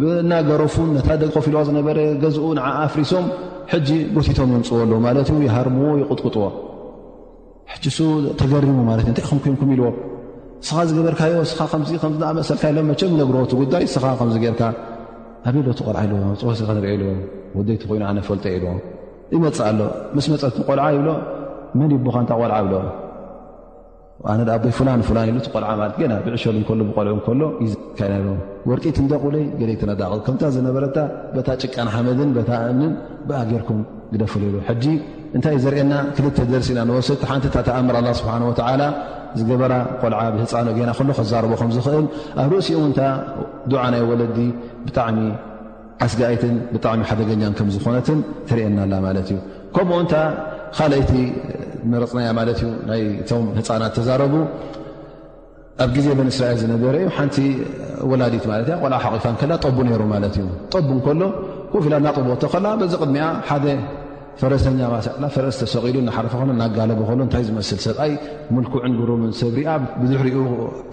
ብናገረፉን ነታ ደገፍ ኢልዋ ዝነበረ ገዝኡ ንዓ ኣፍሪሶም ሕጂ ጎቲቶም የምፅዎ ኣለዉ ማለት ዩ ይሃርምዎ ይቕጥቅጥዎ ሕጂ እሱ ተገሪሙ ማለት እዩ እንታይ ከም ኮንኩም ኢልዎ እስኻ ዝገበርካዮ እስኻ ከምዚ ከምዝኣመሰልካ ኢሎም መቸም ይነግርዎ እቲ ጉዳይ እስኻ ከምዚ ጌርካ ኣበይ ዶ ትቆልዓ ኢልዎ ፅወሲ ክንሪኦ ኢልዎ ወደይቲ ኮይኑ ኣነ ፈልጦ ኢልዎ ይመፅእ ኣሎ ምስ መፀት ቆልዓ ይብሎ መን ይቦካ እንታ ቆልዓ ብሎ ኣነ ኣ ኣቦይ ፍላን ፍላን ኢሉ ትቆልዓ ማለት ገና ብዕሸሉ ከሎ ብቆልዑ ከሎ ይዝካኢና ኢልዎ ወርቂ ትንደቑለይ ገለይቲ ነዳቕ ከምታ ዝነበረታ በታ ጭቃን ሓመድን በታ እምንን ብኣ ጌርኩም ግደፍሉ ኢሉ ሕጂ እንታይ እዩ ዘርእና ክልተ ደርሲ ኢና ንወስድ ሓንቲ እታ ተኣምር ኣላ ስብሓን ወተዓላ ዝገበራ ቆልዓ ብህፃኑ ገና ከሎ ከዛረቦ ከም ዝኽእል ኣብ ርእሲኡ እውን እታ ዱዓ ናይ ወለዲ ብጣዕሚ ኣስጋኣይትን ብጣዕሚ ሓደገኛን ከም ዝኾነትን ተርእየና ኣላ ማለት እዩ ከምኡ እንታ ካልኣይቲ መረፅናያ ማለት እዩ ናይ እቶም ህፃናት ተዛረቡ ኣብ ግዜ በን እስራኤል ዝነበረ እዩ ሓንቲ ወላዲት ማለት እያ ቆልዓ ሓቂፋ ከላ ጠቡ ነይሩ ማለት እዩ ጠቡ ከሎ ኮፍ ኢላ ናጥቦቶ ከላ በዚ ቅድሚኣ ሓደ ፈረሰኛ ማሰዕላ ፈረስ ተሰቂሉ ናሓረፈ ኸሎ ናጋለበ ኸሎ እንታይ ዝመስል ሰብኣይ ምልኩዕን ግሩምን ሰብ ሪኣ ብድሕሪኡ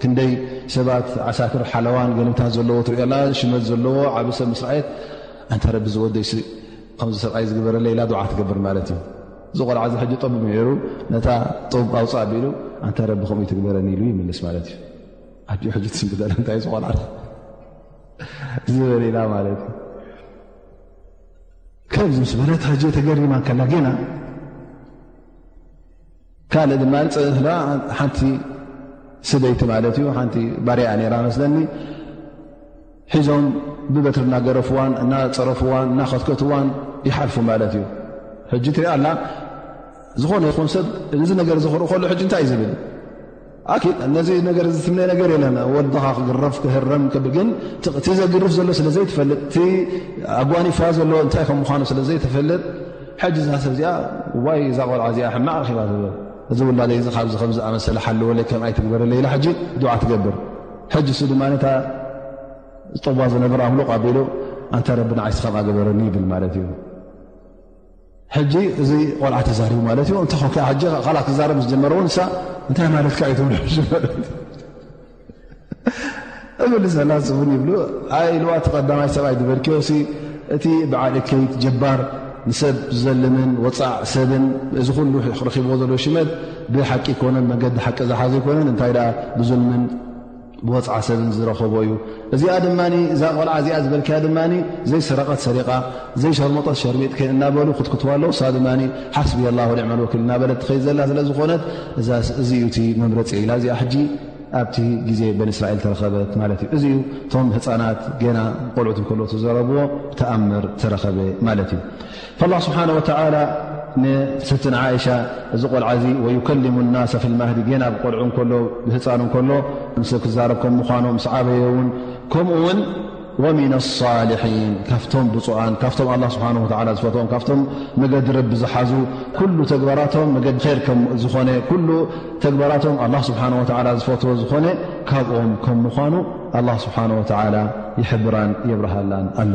ክንደይ ሰባት ዓሳክር ሓለዋን ገለምታን ዘለዎ ትሪኦ ኣላ ሽመት ዘለዎ ዓብ ሰብ ምስራኣየት ኣንታ ረቢ ዝወደይ ከምዚ ሰብኣይ ዝግበረለኢላ ዱዓ ትገብር ማለት እዩ እዚ ቆልዓ እዚ ሕጂ ጠቡብ ነይሩ ነታ ጡብ ኣውፅእ ኣቢሉ ኣንታ ረቢ ከምኡ ትግበረኒ ኢሉ ይምልስ ማለት እዩ ኣዲኡ ሕጂ ትስምብደለ እንታይ እዩ ዝቆልዓ ዝበል ኢላ ማለት እዩ ከምዚ ምስ በለት ሕጂ ተገሪማ ከላ ጌና ካልእ ድማ ፅእት ለ ሓንቲ ስበይቲ ማለት እዩ ሓንቲ ባርያ ነራ መስለኒ ሒዞም ብበትሪ እናገረፍዋን እናፀረፍዋን እናኸትከትዋን ይሓልፉ ማለት እዩ ሕጂ ትሪኣ ኣላ ዝኾነ ይኹን ሰብ እዚ ነገር ዝኽርኡ ከሉ ሕጂ እንታይ እዩ ዝብል ነዚ ነገር ዝትምነ ነገር የለን ወድኻ ክግረፍ ክህረም ክብል ግን እቲ ዘግርፍ ዘሎ ስለ ዘይትፈልጥ እቲ ኣጓኒፍዋ ዘሎ እንታይ ከም ምኳኑ ስለ ዘይትፈልጥ ሕጂ እዛ ሰብ እዚኣ ዋይ እዛ ቆልዓ እዚኣ ሕማቕ ረኪባ ትብል እዚ ውላደ እዚ ካብዚ ከምዝኣመሰለ ሓልወለይ ከም ኣይትግበረለይ ኢላ ሕጂ ድዓ ትገብር ሕጅ ሱ ድማ ነታ ዝጠዋ ዝነብር ኣምሉቕ ኣቢሉ ኣንታ ረቢ ንዓይሲ ከምኣ ገበረኒ ይብል ማለት እዩ ሕጂ እዚ ቆልዓ ተዛሪቡ ማለት እዩ እንተ ከ ሕጂ ካል ክዛረብ ዝጀመረ እውን ሳ እንታይ ማለትካ እዩ ትብሉ እብል ዘላ ዝብን ይብሉ ኢልዋ ተቀዳማይ ሰብኣይ ዝበልክዮ እቲ በዓል እከይት ጀባር ንሰብ ዝዘልምን ወፃዕ ሰብን እዚ ኩሉ ረኪብዎ ዘሎ ሽመት ብሓቂ ኣይኮነን መንገዲ ሓቂ ዝሓዘ ኣይኮነን እንታይ ደኣ ብዙልምን ብወፅዓ ሰብን ዝረኸቦ እዩ እዚኣ ድማ እዛ ቆልዓ እዚኣ ዝበልክያ ድማ ዘይሰረቐት ሰሪቓ ዘይሸርሞጠት ሸርሚጥ ከ እናበሉ ክትክትዋ ኣለዉ እሳ ድማ ሓስብ ኣላ ኒዕመል ወኪል እናበለት ትኸይድ ዘላ ስለ ዝኾነት እዚ እዩ እቲ መምረፂ ኢላ እዚኣ ሕጂ ኣብቲ ግዜ በን እስራኤል ተረኸበት ማለት እዩ እዚ እዩ እቶም ህፃናት ገና ቆልዑት እንከልኦት ዝዘረብዎ ተኣምር ተረኸበ ማለት እዩ ኣላ ስብሓን ወተላ ንሰትን ዓይሻ እዚ ቆልዓ እዚ ወዩከልሙ ናሰ ፊ ልማህዲ ገና ብቆልዑ ከሎ ብህፃኑ ከሎ ንሰብ ክዛረብ ከም ምኳኑ ምስ ዓበየ እውን ከምኡ ውን ወምና ኣሳልሒን ካብቶም ብፁኣን ካብቶም ኣላ ስብሓን ወላ ዝፈትም ካብቶም መገዲ ረቢ ዝሓዙ ኩሉ ተግባራቶም መገዲ ር ከምዝኾነ ኩሉ ተግባራቶም ኣላ ስብሓን ወላ ዝፈትዎ ዝኾነ ካብኦም ከም ምኳኑ ኣላ ስብሓን ወተላ ይሕብራን የብርሃላን ኣሎ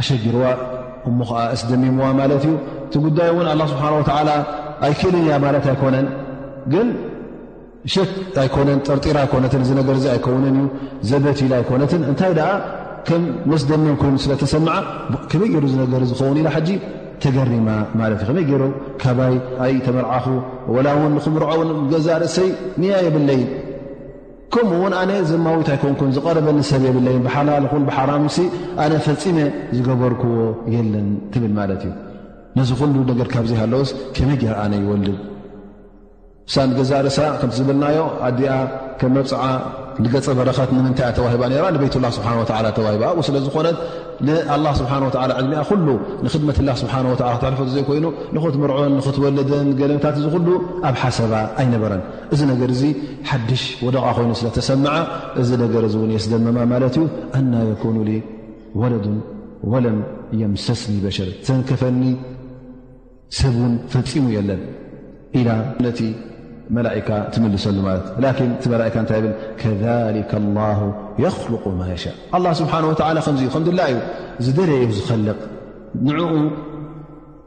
ኣሸጊርዋ እሞ ኸዓ እስደሚምዋ ማለት እዩ እቲ ጉዳይ እውን ኣላ ስብሓን ወተዓላ ኣይክእልን እያ ማለት ኣይኮነን ግን ሸክ ኣይኮነን ጠርጢራ ኣይኮነትን እዚ ነገር እዚ ኣይከውንን እዩ ዘበት ኢላ ኣይኮነትን እንታይ ደኣ ከም መስደመም ኮይኑ ስለ ተሰምዓ ከመይ ገይሩ ዝነገር ዝኸውን ኢላ ሓጂ ተገሪማ ማለት እዩ ከመይ ገይሩ ካባይ ኣይ ተመርዓኹ ወላ እውን ንክምርዖ ገዛ ርእሰይ ንያ የብለይ ከምኡ ውን ኣነ ዘማዊት ኣይኮንኩን ዝቐረበኒ ሰብ የብለይ ብሓላል ኹን ብሓራም ሲ ኣነ ፈፂመ ዝገበርክዎ የለን ትብል ማለት እዩ ነዚ ኩሉ ነገር ካብዘይ ሃለወስ ከመይ ጌር ኣነ ይወልድ ሳን ገዛ ርእሳ ከምቲ ዝብልናዮ ኣዲኣ ከም መብፅዓ ንገፀ በረከት ንምንታይ እያ ተዋሂባ ራ ንቤትላ ስብሓ ተዋሂባ ኣብኡ ስለ ዝኾነት ንኣላ ስብሓ ወ ዕድሚኣ ኩሉ ንክድመት ላ ስብሓ ወ ክተሕልፈ ዘይኮይኑ ንክትምርዖን ንክትወልድን ገለምታት እዚ ኩሉ ኣብ ሓሰባ ኣይነበረን እዚ ነገር እዚ ሓድሽ ወደቓ ኮይኑ ስለ ተሰምዓ እዚ ነገር እዚ እውን የስደመማ ማለት እዩ ኣና የኩኑ ሊ ወለዱ ወለም የምሰስኒ በሸር ዘንከፈኒ ሰብ እውን ፈፂሙ የለን ኢላ ነቲ መላካ ትምልሰሉ ማለት ላኪን እቲ መላካ እንታይ ብል ከሊከ ላ የክልቁ ማ የሻ ኣላ ስብሓን ወላ ከምዚ ከምድላ እዩ ዝደለየ እዩ ዝኸልቕ ንኡ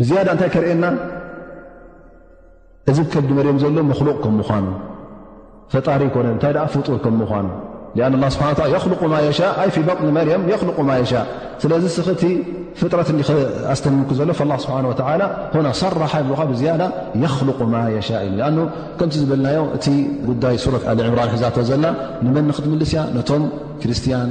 ብዝያዳ እንታይ ከርእየና እዚ ከብዲ መርም ዘሎ መክሉቕ ከም ምኳኑ ፈጣሪ ይኮነ እንታይ ኣ ፍጡር ከም ምኳኑ ን ስብሓ የክልቁ ማ የሻ ኣይ ፊ በጥኒ መርም የክልቁ ማ የሻ ስለዚ ስክቲ ፍጥረት ኣስተምምክ ዘሎ ላ ስብሓ ወላ ኮነ ሰራሓ ይብልካ ብዝያዳ የክልቁ ማ የሻ እዩ ኣ ከምቲ ዝበልናዮ እቲ ጉዳይ ሱረት ኣልዕምራን ሒዛቶ ዘላ ንመን ንክትምልስ እያ ነቶም ክርስትያን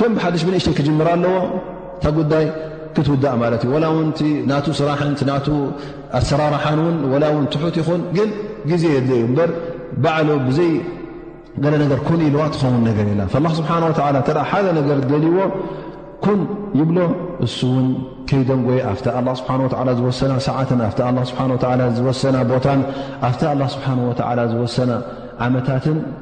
ከም ብሓድሽ ብንእሽተይ ክጅምር ኣለዎ እታ ጉዳይ ክትውዳእ ማለት እዩ ላ ውን ናቱ ስራሕን ና ኣሰራርሓን ውን ላ ውን ትሑት ይኹን ግን ግዜ የድለ ዩ እበር ባዕሉ ብዘይ ገለ ነገር ኩን ኢልዋ ትኸውን ነገር የላ ስብሓ ተ ሓደ ነገር ደልዎ ኩን ይብሎ እሱ ውን ከይደንጎይ ኣ ስብሓ ዝወሰና ሰዓትን ኣ ስብሓ ዝወሰና ቦታን ኣ ስብሓ ዝወሰና ዓመታትን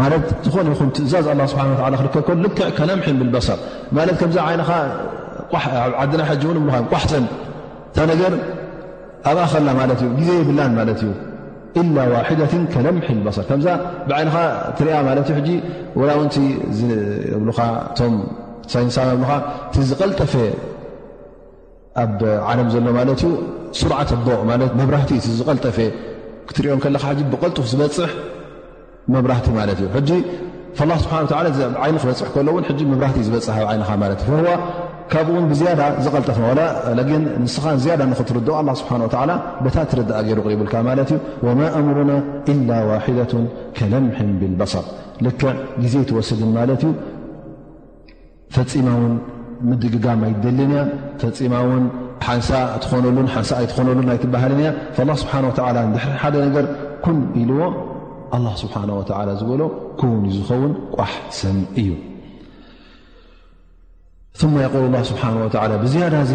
ማለት ዝኾነ ይኹን ትእዛዝ ኣላ ስብሓን ወላ ክርከብ ከሉ ልክዕ ከለምሒን ብልበሰር ማለት ከምዚ ዓይነኻ ኣብ ዓድና ሕጂ እውን እምልኻዮ ቋሕተን እታ ነገር ኣብኣ ኸላ ማለት እዩ ግዜ የብላን ማለት እዩ ኢላ ዋሕደትን ከለምሒ ልበሰር ከምዛ ብዓይንኻ ትሪያ ማለት እዩ ሕጂ ወላ ውንቲ እብልኻ እቶም ሳይንሳዊ እብልኻ እቲ ዝቐልጠፈ ኣብ ዓለም ዘሎ ማለት እዩ ስርዓት ዶ ማለት መብራህቲ እቲ ዝቐልጠፈ ክትሪኦ ከለካ ሕጂ ብቐልጡፍ ዝበፅሕ መብራህቲ ማለት እዩ ሕጂ ላ ስብሓ ዓይኒ ክበፅሕ ከሎ ውን ሕጂ መብራህቲ ዝበፅሕ ኣብ ዓይንኻ ማለት እዩ ዋ ካብኡ ውን ብዝያዳ ዝቐልጠፈ ዋላ ግን ንስኻ ዝያዳ ንክትርድኦ ኣላ ስብሓ ወላ በታ ትርድኣ ገይሩ ቅሪብልካ ማለት እዩ ወማ ኣምሩና ኢላ ዋሒደቱ ከለምሕን ብልበሰር ልክዕ ግዜ ትወስድን ማለት እዩ ፈፂማ ውን ምድግጋም ኣይደልን እያ ፈፂማ ውን ሓንሳ ትኾነሉን ሓንሳ ኣይትኾነሉን ኣይትበሃልን እያ ላ ስብሓን ወላ ንድሕሪ ሓደ ነገር ኩን ኢልዎ ኣላ ስብሓን ወላ ዝበሎ ክውን እዩ ዝኸውን ቋሕ ሰም እዩ ማ የቁል ላ ስብሓን ወላ ብዝያዳ እዚ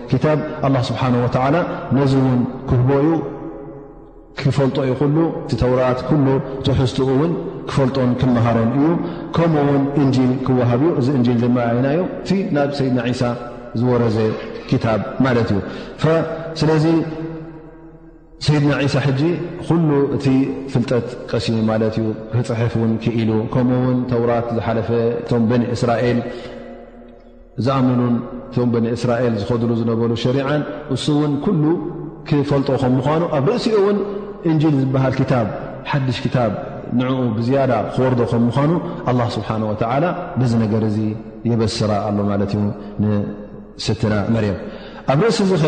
ክታብ ኣላ ስብሓን ወተዓላ ነዚ እውን ክህቦ እዩ ክፈልጦ እዩ ኩሉ እቲ ተውራት ኩሉ ትሕዝትኡ እውን ክፈልጦን ክመሃሮን እዩ ከምኡ ውን እንጂል ክወሃብ እዩ እዚ እንጂል ድማ ዓይና እዩ እቲ ናብ ሰይድና ዒሳ ዝወረዘ ክታብ ማለት እዩ ስለዚ ሰይድና ዒሳ ሕጂ ኩሉ እቲ ፍልጠት ቀሲሙ ማለት እዩ ክፅሕፍ እውን ክኢሉ ከምኡ ውን ተውራት ዝሓለፈ እቶም በኒ እስራኤል ዝኣመኑን እቶም በኒ እስራኤል ዝኸድሉ ዝነበሩ ሸሪዓን እሱ እውን ኩሉ ክፈልጦ ከም ምኳኑ ኣብ ርእሲኡ እውን እንጂል ዝበሃል ክታብ ሓድሽ ክታብ ንኡ ብዝያዳ ክወርዶ ከም ምኳኑ ኣላ ስብሓን ወተዓላ በዚ ነገር እዚ የበስራ ኣሎ ማለት እዩ ንስትና መርም ኣብ ርእሲ እዚ ኸ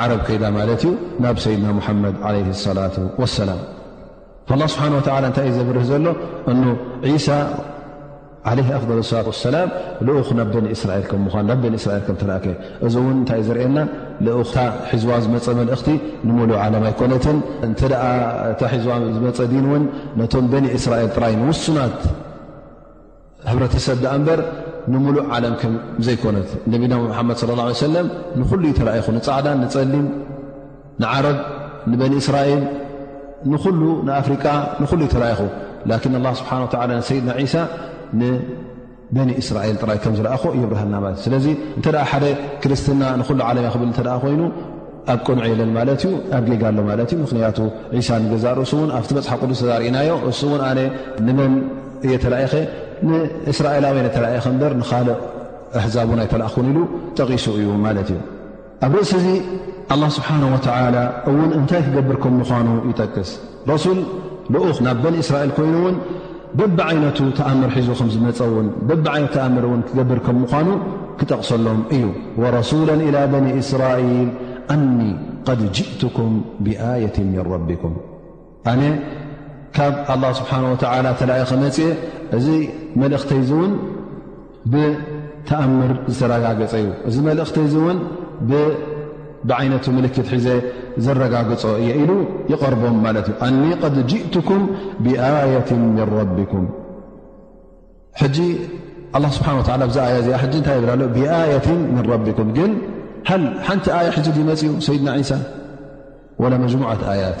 ዓረብ ከይዳ ማለት እዩ ናብ ሰይድና ሙሓመድ ዓለ ሰላት ወሰላም ላ ስብሓን ወላ እንታይ እዩ ዘብርህ ዘሎ እኑ ዒሳ ዓለ ኣፍል ሰላት ወሰላም ልኡኽ ናብ በኒ እስራኤል ከም ምኳን ናብ በኒ እስራኤል ከም ተላእከ እዚ እውን እንታይ እዩ ዘርእየና ልኡኽታ ሒዝዋ ዝመፀ መልእኽቲ ንምሉእ ዓለም ኣይኮነትን እንተ ደኣ እታ ሒዝዋ ዝመፀ ዲን እውን ነቶም በኒ እስራኤል ጥራይ ንውሱናት ሕብረተሰብ ድኣ እምበር ንምሉእ ዓለም ከም ዘይኮነት ነቢና ሙሓመድ ስለ ላ ሰለም ንኹሉ እዩ ተራኢኹ ንፃዕዳን ንፀሊም ንዓረብ ንበኒ እስራኤል ንኹሉ ንኣፍሪቃ ንኹሉ እዩ ተራኢኹ ላኪን ኣላ ስብሓን ወተላ ንሰይድና ዒሳ ንበኒ እስራኤል ጥራይ ከም ዝረኣኹ የብርሃልና ማለት እዩ ስለዚ እንተ ሓደ ክርስትና ንኩሉ ዓለም እያ ክብል እተ ኮይኑ ኣብ ቅኑዕ የለን ማለት እዩ ኣብ ጌጋ ኣሎ ማለት እዩ ምክንያቱ ዒሳ ንገዛእ ርእሱ እውን ኣብቲ መፅሓ ቅዱስ ተዛርእናዮ እሱ እውን ኣነ ንመን እየ ተላኢኸ ንእስራኤላውያን እተላኢኸ እምበር ንካልእ ኣሕዛብ እውን ኣይተላእኹን ኢሉ ጠቂሱ እዩ ማለት እዩ ኣብ ርእሲ እዚ ኣላ ስብሓን ወተላ እውን እንታይ ክገብር ከም ምኳኑ ይጠቅስ ረሱል ልኡኽ ናብ በኒ እስራኤል ኮይኑ እውን በብዓይነቱ ተኣምር ሒዙ ከም ዝመፀ እውን በብዓይነት ተኣምር እውን ክገብር ከም ምዃኑ ክጠቕሰሎም እዩ ወረሱላ ኢላ በኒ እስራኤል ኣኒ ቐድ ጅእትኩም ብኣየት ምን ረቢኩም ኣነ ካብ ኣላ ስብሓን ወተዓላ ተላኢኸ መፅኤ እዚ መልእኽተይ ዚእውን ብተኣምር ዝተረጋገፀ እዩ እዚ መልእኽቲ እዚ እውን ብዓይነቱ ምልክት ሒዘ ዘረጋግፆ እየ ኢሉ ይቐርቦም ማለት እዩ ኣኒ ቐድ ጅእትኩም ብኣየት ምን ረቢኩም ሕጂ ኣላ ስብሓን ወላ ብዛ ኣያ እዚኣ ሕጂ እንታይ ይብላ ኣሎ ብኣየት ምን ረቢኩም ግን ሃል ሓንቲ ኣያ ሕጂ ድመፅኡ ሰይድና ዒሳ ወላ መጅሙዓት ኣያት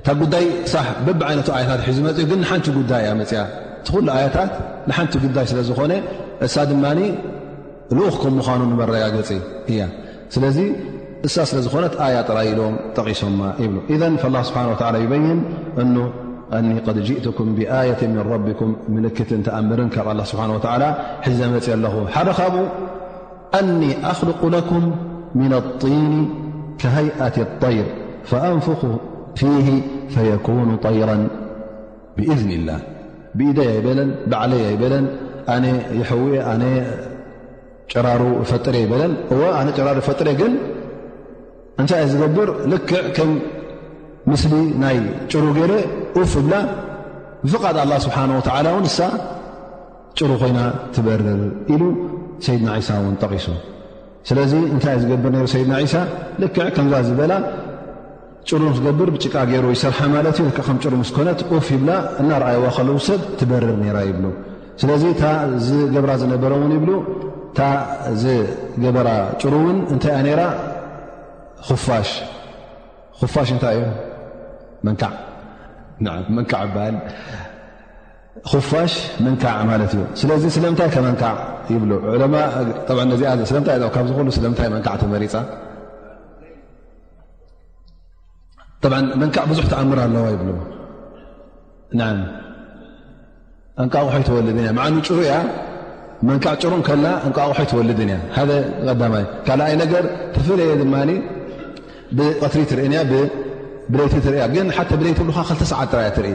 እታ ጉዳይ ሳሕ በቢ ዓይነቱ ኣያታት ሒዙ መፅኡ ግን ንሓንቲ ጉዳይ እያ መፅያ እቲ ኩሉ ኣያታት ንሓንቲ ጉዳይ ስለ ዝኾነ እሳ ድማ ልኡኽ ከም ምዃኑ ንመረጋገፂ እያ ስለዚ እሳ ስለ ዝኾነት ኣያ ጥራይ ኢሎም ጠቒሶማ ይብሉ ኢዘ ላ ስብሓን ወላ ይበይን እኑ ኣኒ ቐድ ጅእትኩም ብኣየት ምን ረቢኩም ምልክትን ተኣምርን ካብ ኣላ ስብሓን ወላ ሒዘ መፅ ኣለኹ ሓደ ካብኡ أني أخلق لكم من الطين كهيئة الطير فأنفق فيه فيكون طيرا بإذن الله بإدي يب بعلي ب أن يحو ن رر فر ر فر نت بر لكع كم مل ي ر ر ف بل فق الله سبحانه وتعلى ر ጭሩ ኮይና ትበርር ኢሉ ሰይድና ዒሳ እውን ጠቒሱ ስለዚ እንታይ እ ዝገብር ነሩ ሰይድና ዒሳ ልክዕ ከምዛ ዝበላ ጭሩ ምስ ገብር ብጭቃ ገይሩ ይሰርሓ ማለት እዩ ከም ጭሩ ምስ ኮነት ኡፍ ይብላ እናርኣየዋ ከለዉ ሰብ ትበርር ነራ ይብሉ ስለዚ እታ ዝገብራ ዝነበረ እውን ይብሉ እታ ዝገበራ ጭሩ እውን እንታይ እያ ነራ ፋሽ ፋሽ እንታይ እዩ መንካዕ መንካዕ በሃል ኹፋሽ ምንካዕ ማለት እዩ ስለዚ ስለምንታይ ከመንካዕ ይብሉ ዕለማ እዚኣ ስለምታይ ካብዚ ሉ ስለምንታይ መንካዕ ተመሪፃ መንካዕ ብዙሕ ተኣምር ኣለዋ ይብሉ ን እንቃቑሖይ ትወልድን እያ መዓኑ ጭሩ እያ መንካዕ ጭሩ ከላ እንቃቑሖይ ትወልድን እያ ሓደ ቀዳማይ ካልኣይ ነገር ተፈለየ ድማ ብቐትሪ ትርእን እያ ብለይቲ ትርያ ግን ሓ ብለይቲ ብሉካ ክልተሰዓት ጥራያ ትርኢ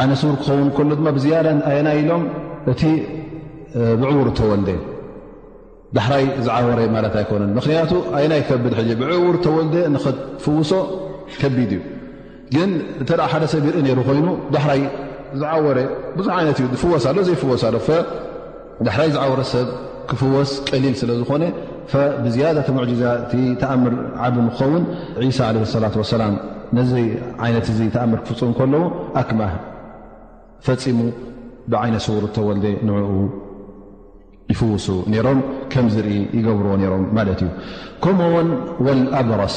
ዓይነ ስውር ክኸውን ከሎ ድማ ብዝያዳ ኣየናይ ኢሎም እቲ ብዕውር እተወልደ ዳሕራይ ዝዓወረ ማለት ኣይኮነን ምክንያቱ ኣይናይ ከብድ ሕጂ ብዕውር ተወልደ ንክትፍውሶ ከቢድ እዩ ግን እንተ ሓደ ሰብ ይርኢ ነይሩ ኮይኑ ዳሕራይ ዝዓወረ ብዙሕ ዓይነት እዩ ዝፍወሳሎ ዘይፍወሳሎ ዳሕራይ ዝዓወረ ሰብ ክፍወስ ቀሊል ስለ ዝኾነ ብዝያዳ እቲ ሙዕጅዛ እቲ ተኣምር ዓቢ ንክኸውን ዒሳ ዓለ ሰላት ወሰላም ነዚ ዓይነት እዚ ተኣምር ክፍፅሙ ከለዉ ኣክማህ ፈፂሙ ብዓይነ ስውር እተወልደ ንዕኡ ይፍውሱ ነይሮም ከም ዝርኢ ይገብርዎ ነይሮም ማለት እዩ ከምኡ ውን ወልኣብረስ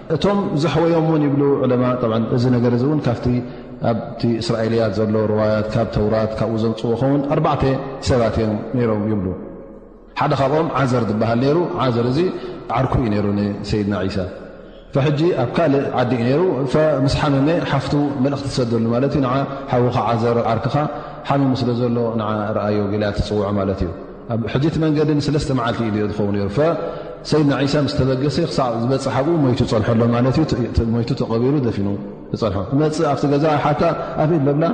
እቶም ዘሕወዮም እውን ይብሉ ዕለማ እዚ ነገር እዚ እውን ካብቲ ኣብቲ እስራኤልያት ዘሎ ርዋያት ካብ ተውራት ካብኡ ዘምፅዎ ኸውን ኣርባዕተ ሰባት እዮም ነይሮም ይብሉ ሓደ ካብኦም ዓዘር ዝበሃል ነይሩ ዓዘር እዚ ዓርኩ እዩ ነይሩ ንሰይድና ዒሳ ሕጂ ኣብ ካልእ ዓዲ እዩ ነይሩ ምስ ሓመመ ሓፍቱ መልእኽቲ ትሰደሉ ማለት እዩ ን ሓዉካ ዓዘር ዓርክኻ ሓሚሙ ስለ ዘሎ ን ርኣዮ ጊላ ትፅውዖ ማለት እዩ ኣብ ሕጂቲ መንገዲ ንሰለስተ መዓልቲ ዩ ዝኸውን ሩ ሰይድና ዒሳ ምስ ተበገሰ ክሳዕ ዝበፅሓ ብኡ ሞይቱ ፀንሐሎ ማለት ዩ ሞይቱ ተቐቢሩ ዘፊኑ ዝፀንሖ ክመፅእ ኣብቲ ገዛ ሓታ ኣበ ለብላ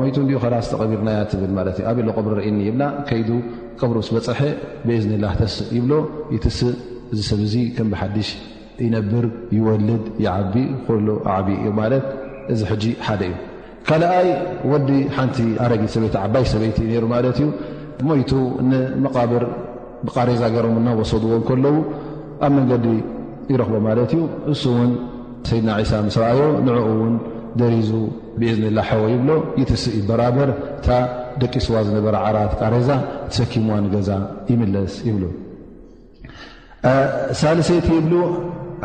ሞይቱ እንዲ ከላስ ተቐቢርናያ ትብል ማለት ዩ ኣበሎ ቅብሪ ርእኒ ይብላ ከይዱ ቅብሩ ስ በፀሐ ብእዝኒላ ተስ ይብሎ ይትስእ እዚ ሰብ እዚ ከም ብሓድሽ ይነብር ይወልድ ይዓቢ ኩሉ ኣዕቢ ዩ ማለት እዚ ሕጂ ሓደ እዩ ካልኣይ ወዲ ሓንቲ ኣረጊት ሰበይቲ ዓባይ ሰበይቲ እዩ ነይሩ ማለት እዩ ሞይቱ ንመቓብር ብቃሬዛ ገሮም እናወሰድዎ ከለዉ ኣብ መንገዲ ይረኽቦ ማለት እዩ እሱ እውን ሰይድና ዒሳ ምስ ረኣዮ ንዕኡ እውን ደሪዙ ብእዝኒላ ሕወ ይብሎ ይትስእ ይበራበር እታ ደቂስዋ ዝነበረ ዓራት ቃሬዛ ተሰኪምዋ ንገዛ ይምለስ ይብሉ ሳልሰይቲ ይብሉ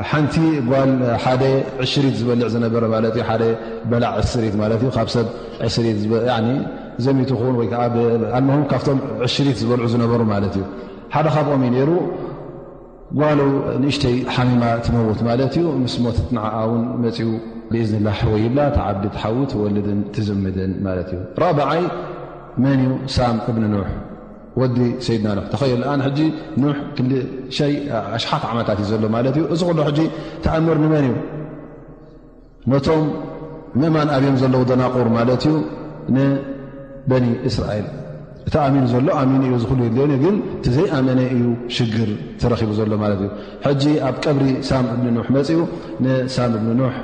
ሓንቲ ጓል ሓደ ዕሽሪት ዝበልዕ ዝነበረ ማለት ዩ ሓደ በላዕ ዕስሪት ማለት ዩ ካብ ሰብ ዕስሪት ዘሚት ኹን ወይ ከዓ ኣልመሆም ካብቶም ዕሽሪት ዝበልዑ ዝነበሩ ማለት እዩ ሓደ ካብኦም እዩ ነይሩ ጓሉ ንእሽተይ ሓሚማ ትመውት ማለት እዩ ምስ ሞትት ንዓ ውን መፅኡ ብእዝንላ ሕወ ይብላ ተዓቢ ትሓዊ ትወልድን ትዝምድን ማለት እዩ ራብዓይ መን ዩ ሳም እብኒ ኖሕ ወዲ ሰይድና ኖሕ ተኸይል ኣን ሕጂ ኖሕ ክንዲ ሸይ ኣሽሓት ዓመታት እዩ ዘሎ ማለት እዩ እዚ ኩሉ ሕጂ ተኣምር ንመን እዩ ነቶም ምእማን ኣብዮም ዘለዉ ደናቑር ማለት እዩ ንበኒ እስራኤል እቲ ኣሚኑ ዘሎ ኣሚኑ እዩ ዝኽሉ የድልዮን እዩ ግን እቲ ዘይኣመነ እዩ ሽግር ተረኺቡ ዘሎ ማለት እዩ ሕጂ ኣብ ቀብሪ ሳም እብኒ ኖሕ መፅኡ ንሳም እብኒ ኖሕ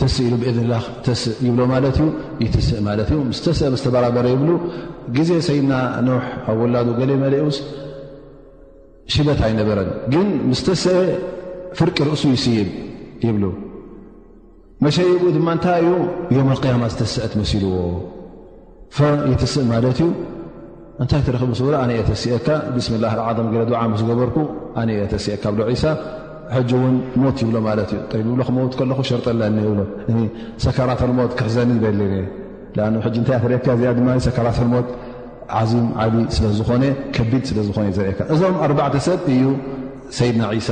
ተስእ ኢሉ ብእዝኒ ላኽ ተስእ ይብሎ ማለት እዩ ይትስእ ማለት እዩ ምስ ተስእ ምስ ተበራበረ ይብሉ ግዜ ሰይድና ኖሕ ኣብ ወላዱ ገሌ መለኡስ ሽበት ኣይነበረን ግን ምስ ተስአ ፍርቂ ርእሱ ይስይብ ይብሉ መሸይኡ ድማ እንታይ እዩ ዮም ኣልቅያማ ዝተስአት መሲልዎ ይትስእ ማለት እዩ እንታይ ትረክብ ምስ በሎ ኣነ እየ ተሲእካ ብስም ላ ዓም ገለ ድዓ ምስ ገበርኩ ኣነ እየ ተሲእካ ብሎ ዒሳ ሕጂ እውን ሞት ይብሎ ማለት እዩ ይ ብሎ ክመውት ከለኹ ሸርጠለኒ ይብሎ ሰካራተልሞት ክሕዘኒ ይደሊ ን ሕጂ እንታይ ትርእካ እዚኣ ድማ ሰካራተልሞት ዓዚም ዓብ ስለዝኾነ ከቢድ ስለዝኾነ ዩ ዘርእካ እዞም ኣርባዕተ ሰብ እዩ ሰይድና ዒሳ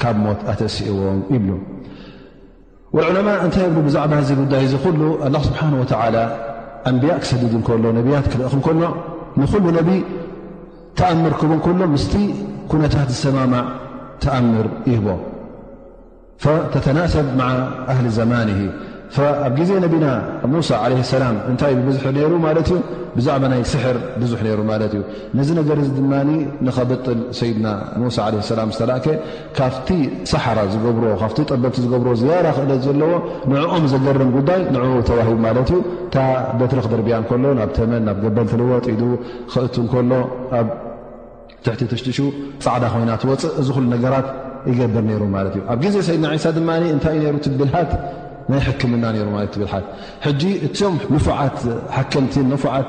ካብ ሞት ኣተሲእዎም ይብሉ ወልዑለማእ እንታይ ይብሉ ብዛዕባ እዚ ጉዳይ እዚ ኩሉ ኣላ ስብሓን ወተዓላ ኣንብያእ ክሰድድ እንከሎ ነብያት ክልእኽ እንከሎ ንኹሉ ነቢ ተኣምር ክህቡ እንከሎ ምስቲ ኩነታት ዝሰማማዕ ተኣምር ይህቦ ፈተተናሰብ መዓ ኣህሊ ዘማን ኣብ ግዜ ነቢና ሙሳ ለ ሰላም እንታይ ብብዙሕ ነይሩ ማለት እዩ ብዛዕባ ናይ ስሕር ብዙሕ ነይሩ ማለት እዩ ነዚ ነገር እዚ ድማ ንኸብጥል ሰይድና ሙሳ ለ ሰላም ዝተላእከ ካብቲ ሳሓራ ዝገብሮ ካብቲ ጠበብቲ ዝገብሮ ዝያዳ ክእለት ዘለዎ ንዕኦም ዘገርም ጉዳይ ንኡ ተዋሂብ ማለት እዩ እታ በትሪ ክድርብያ እንከሎ ናብ ተመን ናብ ገበል ትልወጥ ኢዱ ክእት እንከሎ ኣብ ትሕቲ ትሽትሹ ፃዕዳ ኮይና ትወፅእ እዚ ኩሉ ነገራት ይገብር ነይሩ ማለት እዩ ኣብ ግዜ ሰይድና ዒሳ ድማ እንታይ ነይሩ ትብልሃት ናይ ሕክምና ነይሩ ማለት ትብልሃት ሕጂ እትም ንፉዓት ሓከምቲ ንፉዓት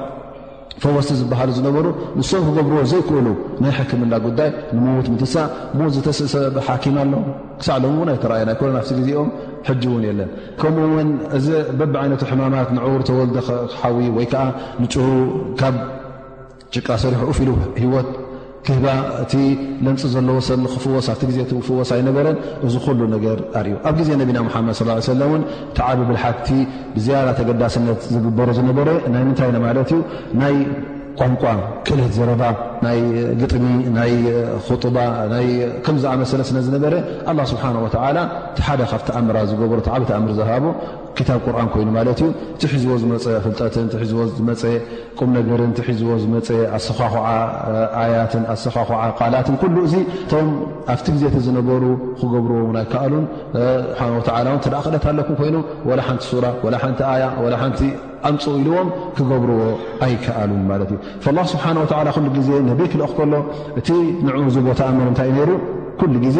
ፈወስቲ ዝበሃሉ ዝነበሩ ንሶም ክገብርዎ ዘይክእሉ ናይ ሕክምና ጉዳይ ንመውት ምትሳእ ሞት ዝተስእሰበ ሓኪም ኣሎ ክሳዕ ሎም እውን ኣይተረኣየን ኣይኮነን ኣብቲ ግዜኦም ሕጂ እውን የለን ከምኡ ውን እዚ በብ ዓይነቱ ሕማማት ንዕውር ተወልደ ክሓዊ ወይ ከዓ ንጭሩ ካብ ጭቃ ሰሪሑ ኡፍ ኢሉ ሂወት ክህባ እቲ ለምፂ ዘለዎ ሰብ ንክፍወስ ኣብቲ ግዜ ትውፍወስ ኣይነበረን እዚ ኩሉ ነገር ኣርዩ ኣብ ግዜ ነቢና ሙሓመድ ስ ሰለ እውን እቲ ዓብ ብልሓትቲ ብዝያዳ ተገዳስነት ዝግበሩ ዝነበረ ናይ ምንታይ ነ ማለት እዩ ናይ ቋንቋ ክእለት ዘረባ ናይ ግጥሚ ናይ ኽጡባ ናይ ከም ዝኣመሰለ ስለ ዝነበረ ኣላ ስብሓን ወተዓላ እቲ ሓደ ካብ ተኣምራ ዝገበሩ ዓብ ተኣምር ዝሃቡ ክታብ ቁርን ኮይኑ ማለት እዩ እቲ ሒዝዎ ዝመፀ ፍልጠትን ትሒዝዎ ዝመፀ ቁም ነገርን ትሒዝዎ ዝመፀ ኣሰኳኹዓ ኣያትን ኣሰኳኹዓ ቃላትን ኩሉ እዚ እቶም ኣብቲ ግዜ እቲ ዝነበሩ ክገብርዎ ውን ኣይከኣሉን ሓ ወተላ ውን ተ ክእለት ኣለኩም ኮይኑ ወላ ሓንቲ ሱራ ወላ ሓንቲ ኣያ ወላ ሓንቲ ኣምፅኡ ኢልዎም ክገብርዎ ኣይከኣሉን ማለት እዩ ላ ስብሓን ወተላ ኩሉ ግዜ ነቢይ ክልእኽ ከሎ እቲ ንዑ ዝቦተኣምር እንታይ ነይሩ ኩሉ ግዜ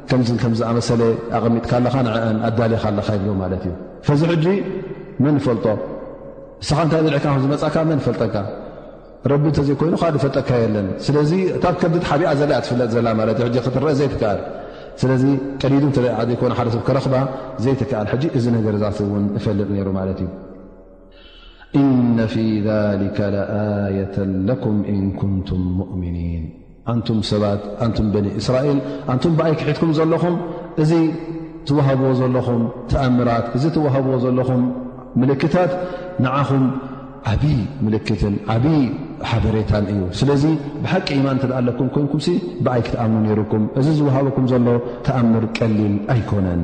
ከምዝን ከም ዝኣመሰለ ኣቐሚጥካ ኣለኻ ንዕአን ኣዳሊኻ ኣለኻ ይብሎ ማለት እዩ ከዚ ሕጂ መን ይፈልጦ ንስኻ እንታይ ብልዕካ ዝመፃእካ መን ይፈልጠካ ረቢ እንተዘይኮይኑ ካእ ፈጠካ የለን ስለዚ እታ ከብት ሓቢኣ ዘላ ትፍለጥ ዘላ ማለት እዩ ክትረአ ዘይትከኣል ስለዚ ቀዲዱ ዘይኮነ ሓደ ሰብ ክረኽባ ዘይትከኣል ሕጂ እዚ ነገር እዛት እውን እፈልጥ ነይሩ ማለት እዩ እነ ፊ ذሊከ ለኣየተ ለኩም እን ኩንቱም ሙእምኒን ኣንቱም ሰባት ኣንቱም በኒ እስራኤል ኣንቱም ብኣይ ክሒትኩም ዘለኹም እዚ ትዋህብዎ ዘለኹም ተኣምራት እዚ ትዋህብዎ ዘለኹም ምልክታት ንዓኹም ዓብዪ ምልክትን ዓብዪ ሓበሬታን እዩ ስለዚ ብሓቂ ኢማን እተ ኣለኩም ኮንኩም ብኣይ ክትኣምኑ ነይሩኩም እዚ ዝውሃበኩም ዘሎ ተኣምር ቀሊል ኣይኮነን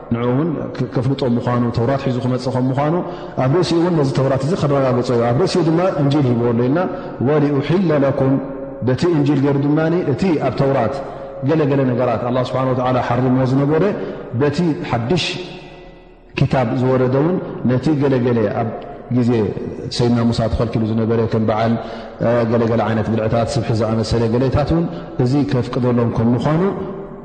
ንዕኡ እውን ከፍልጦ ምዃኑ ተውራት ሒዙ ክመፅእ ከም ምዃኑ ኣብ ርእሲኡ እውን ነዚ ተውራት እዚ ክረጋግፆ እዩ ኣብ ርእሲኡ ድማ እንጂል ሂብዎ ኣሎ ኢልና ወልኡሒለ ለኩም በቲ እንጂል ገይሩ ድማ እቲ ኣብ ተውራት ገለገለ ነገራት ኣላ ስብሓን ወተዓላ ሓሪምዎ ዝነበረ በቲ ሓድሽ ክታብ ዝወረደ እውን ነቲ ገለገለ ኣብ ግዜ ሰይድና ሙሳ ተኸልኪሉ ዝነበረ ከም በዓል ገለገለ ዓይነት ብልዕታት ስብሒ ዝኣመሰለ ገሌታት እውን እዚ ከፍቅደሎም ከም ምዃኑ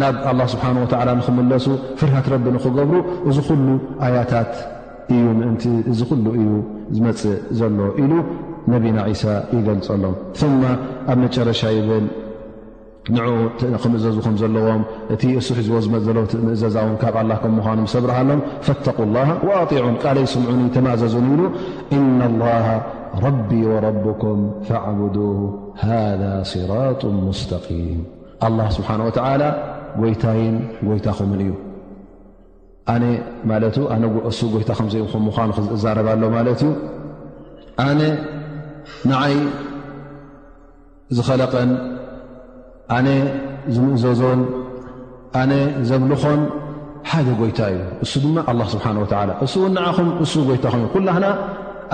ናብ ኣላ ስብሓን ወተዓላ ንኽምለሱ ፍርሃት ረቢ ንኽገብሩ እዚ ዅሉ ኣያታት እዩ ምእንቲ እዚ ዅሉ እዩ ዝመጽእ ዘሎ ኢሉ ነቢና ዒሳ ይገልጸሎም ثማ ኣብ መጨረሻ ይብል ንኡ ክምእዘዙ ከም ዘለዎም እቲ እሱ ሒዝዎ ዝመፅ ዘለ ምእዘዛ ውን ካብ ኣላ ከም ምዃኑ ምስ ኣብርሃሎም ፈተق ላሃ ኣጢዑን ቃለይ ስምዑኒ ተማእዘዙን ኢሉ እና ላሃ ረቢ ወረብኩም ፈዕቡዱሁ ሃذ ስራጡ ሙስተቂም ኣላ ስብሓን ወተዓላ ጎይታይን ጎይታኹምን እዩ ኣነ ማለቱ ኣነ እሱ ጎይታ ከምዘይ ኹም ምኳኑ ክእዛረብ ኣሎ ማለት እዩ ኣነ ንዓይ ዝኸለቀን ኣነ ዝምእዘዞን ኣነ ዘምልኾን ሓደ ጎይታ እዩ እሱ ድማ ኣላ ስብሓን ወተላ እሱ እውን ንዓኹም እሱ ጎይታኹም እዩ ኩላህና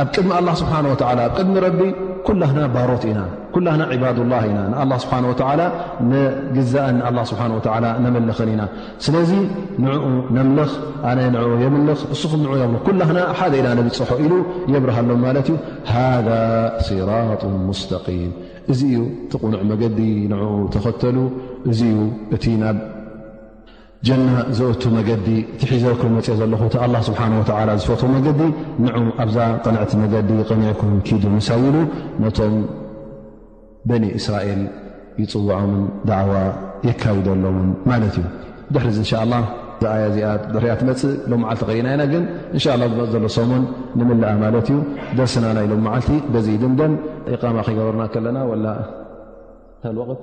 ኣብ ቅድሚ ኣላ ስብሓን ወተላ ኣብ ቅድሚ ረቢ ኩላህና ባሮት ኢና ኩላህና ዕባዱላ ኢና ንኣላ ስብሓን ወተላ ንግዛእን ንኣላ ስብሓን ወተላ ነምልኽን ኢና ስለዚ ንዕኡ ነምልኽ ኣነ ንኡ የምልኽ እስኹም ንኡ የም ኩላህና ሓደ ኢና ንብፅሖ ኢሉ የብርሃሎም ማለት እዩ ሃذ ስራጡ ሙስተቂም እዚ እዩ እቲ ቕኑዕ መገዲ ንኡ ተኸተሉ እዚ እዩ እቲ ናብ ጀና ዘእቱ መገዲ እቲ ሒዘኩም መፅኦ ዘለኹ እቲ ኣላ ስብሓን ወተዓላ ዝፈትዎ መገዲ ንዑ ኣብዛ ቕንዕቲ መገዲ ቐኒዕኩም ኪዱ ምሳይ ኢሉ ነቶም በኒ እስራኤል ይፅውዖምን ዳዕዋ የካይደሎምን ማለት እዩ ድሕሪ እዚ እንሻ ላ ዛኣያ እዚኣ ድሕሪያ ትመፅእ ሎም መዓልቲ ቀይና ኢና ግን እንሻ ላ ዝመፅ ዘሎ ሰሙን ንምልኣ ማለት እዩ ደርስና ናይ ሎም መዓልቲ በዚ ድምደም ኢቃማ ከይገበርና ከለና ወላ ተልወቕት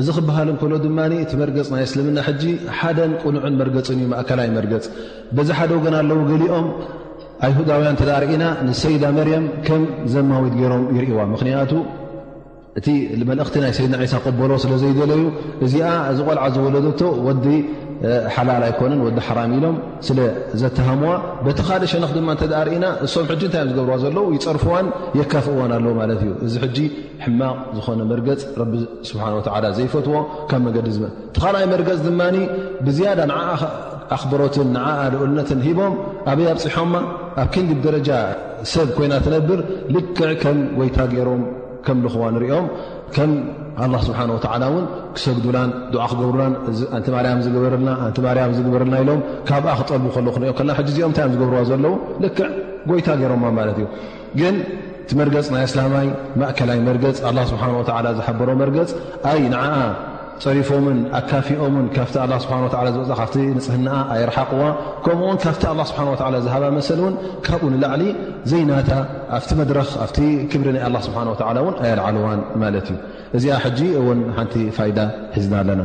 እዚ ክበሃል እንከሎ ድማ እቲ መርገፅ ናይ እስልምና ሕጂ ሓደን ቁኑዕን መርገፅን እዩ ማእከላይ መርገፅ በዚ ሓደ ወገን ኣለዉ ገሊኦም ኣይሁዳውያን እተ ርእና ንሰይዳ መርየም ከም ዘማዊት ገይሮም ይርእዋ ምክንያቱ እቲ መልእኽቲ ናይ ሰይድና ዒሳ ቅበሎ ስለ ዘይደለዩ እዚኣ እዚ ቆልዓ ዝወለደቶ ወዲ ሓላል ኣይኮነን ወዲ ሓራም ኢሎም ስለ ዘተሃምዋ በቲ ካልእ ሸነኽ ድማ እተ ርእና እሶም ሕጂ እንታይ እዮም ዝገብርዋ ዘለዉ ይፀርፍዋን የካፍእዋን ኣለዉ ማለት እዩ እዚ ሕጂ ሕማቕ ዝኾነ መርገፅ ረቢ ስብሓ ወላ ዘይፈትዎ ካብ መገዲ ዝ እቲ ካልኣይ መርገፅ ድማ ብዝያዳ ንዓ ኣኽብሮትን ንዓ ልኡልነትን ሂቦም ኣበይ ኣብፅሖማ ኣብ ክንዲ ብደረጃ ሰብ ኮይና ትነብር ልክዕ ከም ጎይታ ገይሮም ከም ልኽዋ ንሪኦም ከም ኣላ ስብሓ ወላ እውን ክሰግዱላን ድዓ ክገብሩላን ኣንቲ ማርያም ዝገበርልና ኣንቲ ማርያም ዝግበርልና ኢሎም ካብኣ ክጠልቡ ከሎ ክንሪኦ ከለና ሕጂ እዚኦም እንታይ እዮም ዝገብርዋ ዘለዉ ልክዕ ጎይታ ገይሮማ ማለት እዩ ግን እቲ መርገፅ ናይ ኣስላማይ ማእከላይ መርገፅ ኣላ ስብሓን ወተላ ዝሓበሮ መርገፅ ኣይ ንዓ ፀሪፎምን ኣካፊኦምን ካብቲ ኣላ ስብሓ ወላ ዝበፅ ካብቲ ንፅህናኣ ኣይርሓቕዋ ከምኡውን ካብቲ ኣላ ስብሓን ወላ ዝሃባ መሰል እውን ካብኡ ንላዕሊ ዘይናታ ኣብቲ መድረኽ ኣብቲ ክብሪ ናይ ኣላ ስብሓን ወላ እውን ኣየልዓልዋን ማለት እዩ እዚኣ ሕጂ እውን ሓንቲ ፋይዳ ሒዝና ኣለና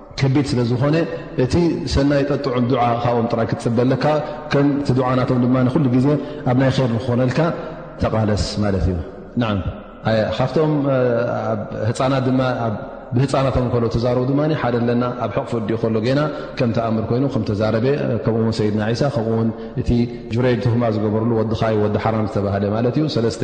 ከቢድ ስለ ዝኾነ እቲ ሰናይ ጠጥዑን ዱዓ ካብኦም ጥራይ ክትፅበ ኣለካ ከም እቲ ዱዓናቶም ድማ ንኩሉ ግዜ ኣብ ናይ ር ንክኾነልካ ተቓለስ ማለት እዩ ን ካብቶም ህፃናት ድማ ብህፃናቶም ከሎ ተዛረቡ ድማ ሓደ ኣለና ኣብ ሕቕፍ ዲኡ ከሎ ገና ከም ተኣምር ኮይኑ ከም ተዛረበ ከምኡውን ሰይድና ዒሳ ከምኡውን እቲ ጅረይድ ትህማ ዝገበርሉ ወዲ ካይ ወዲ ሓራም ዝተባህለ ማለት እዩ ሰለስተ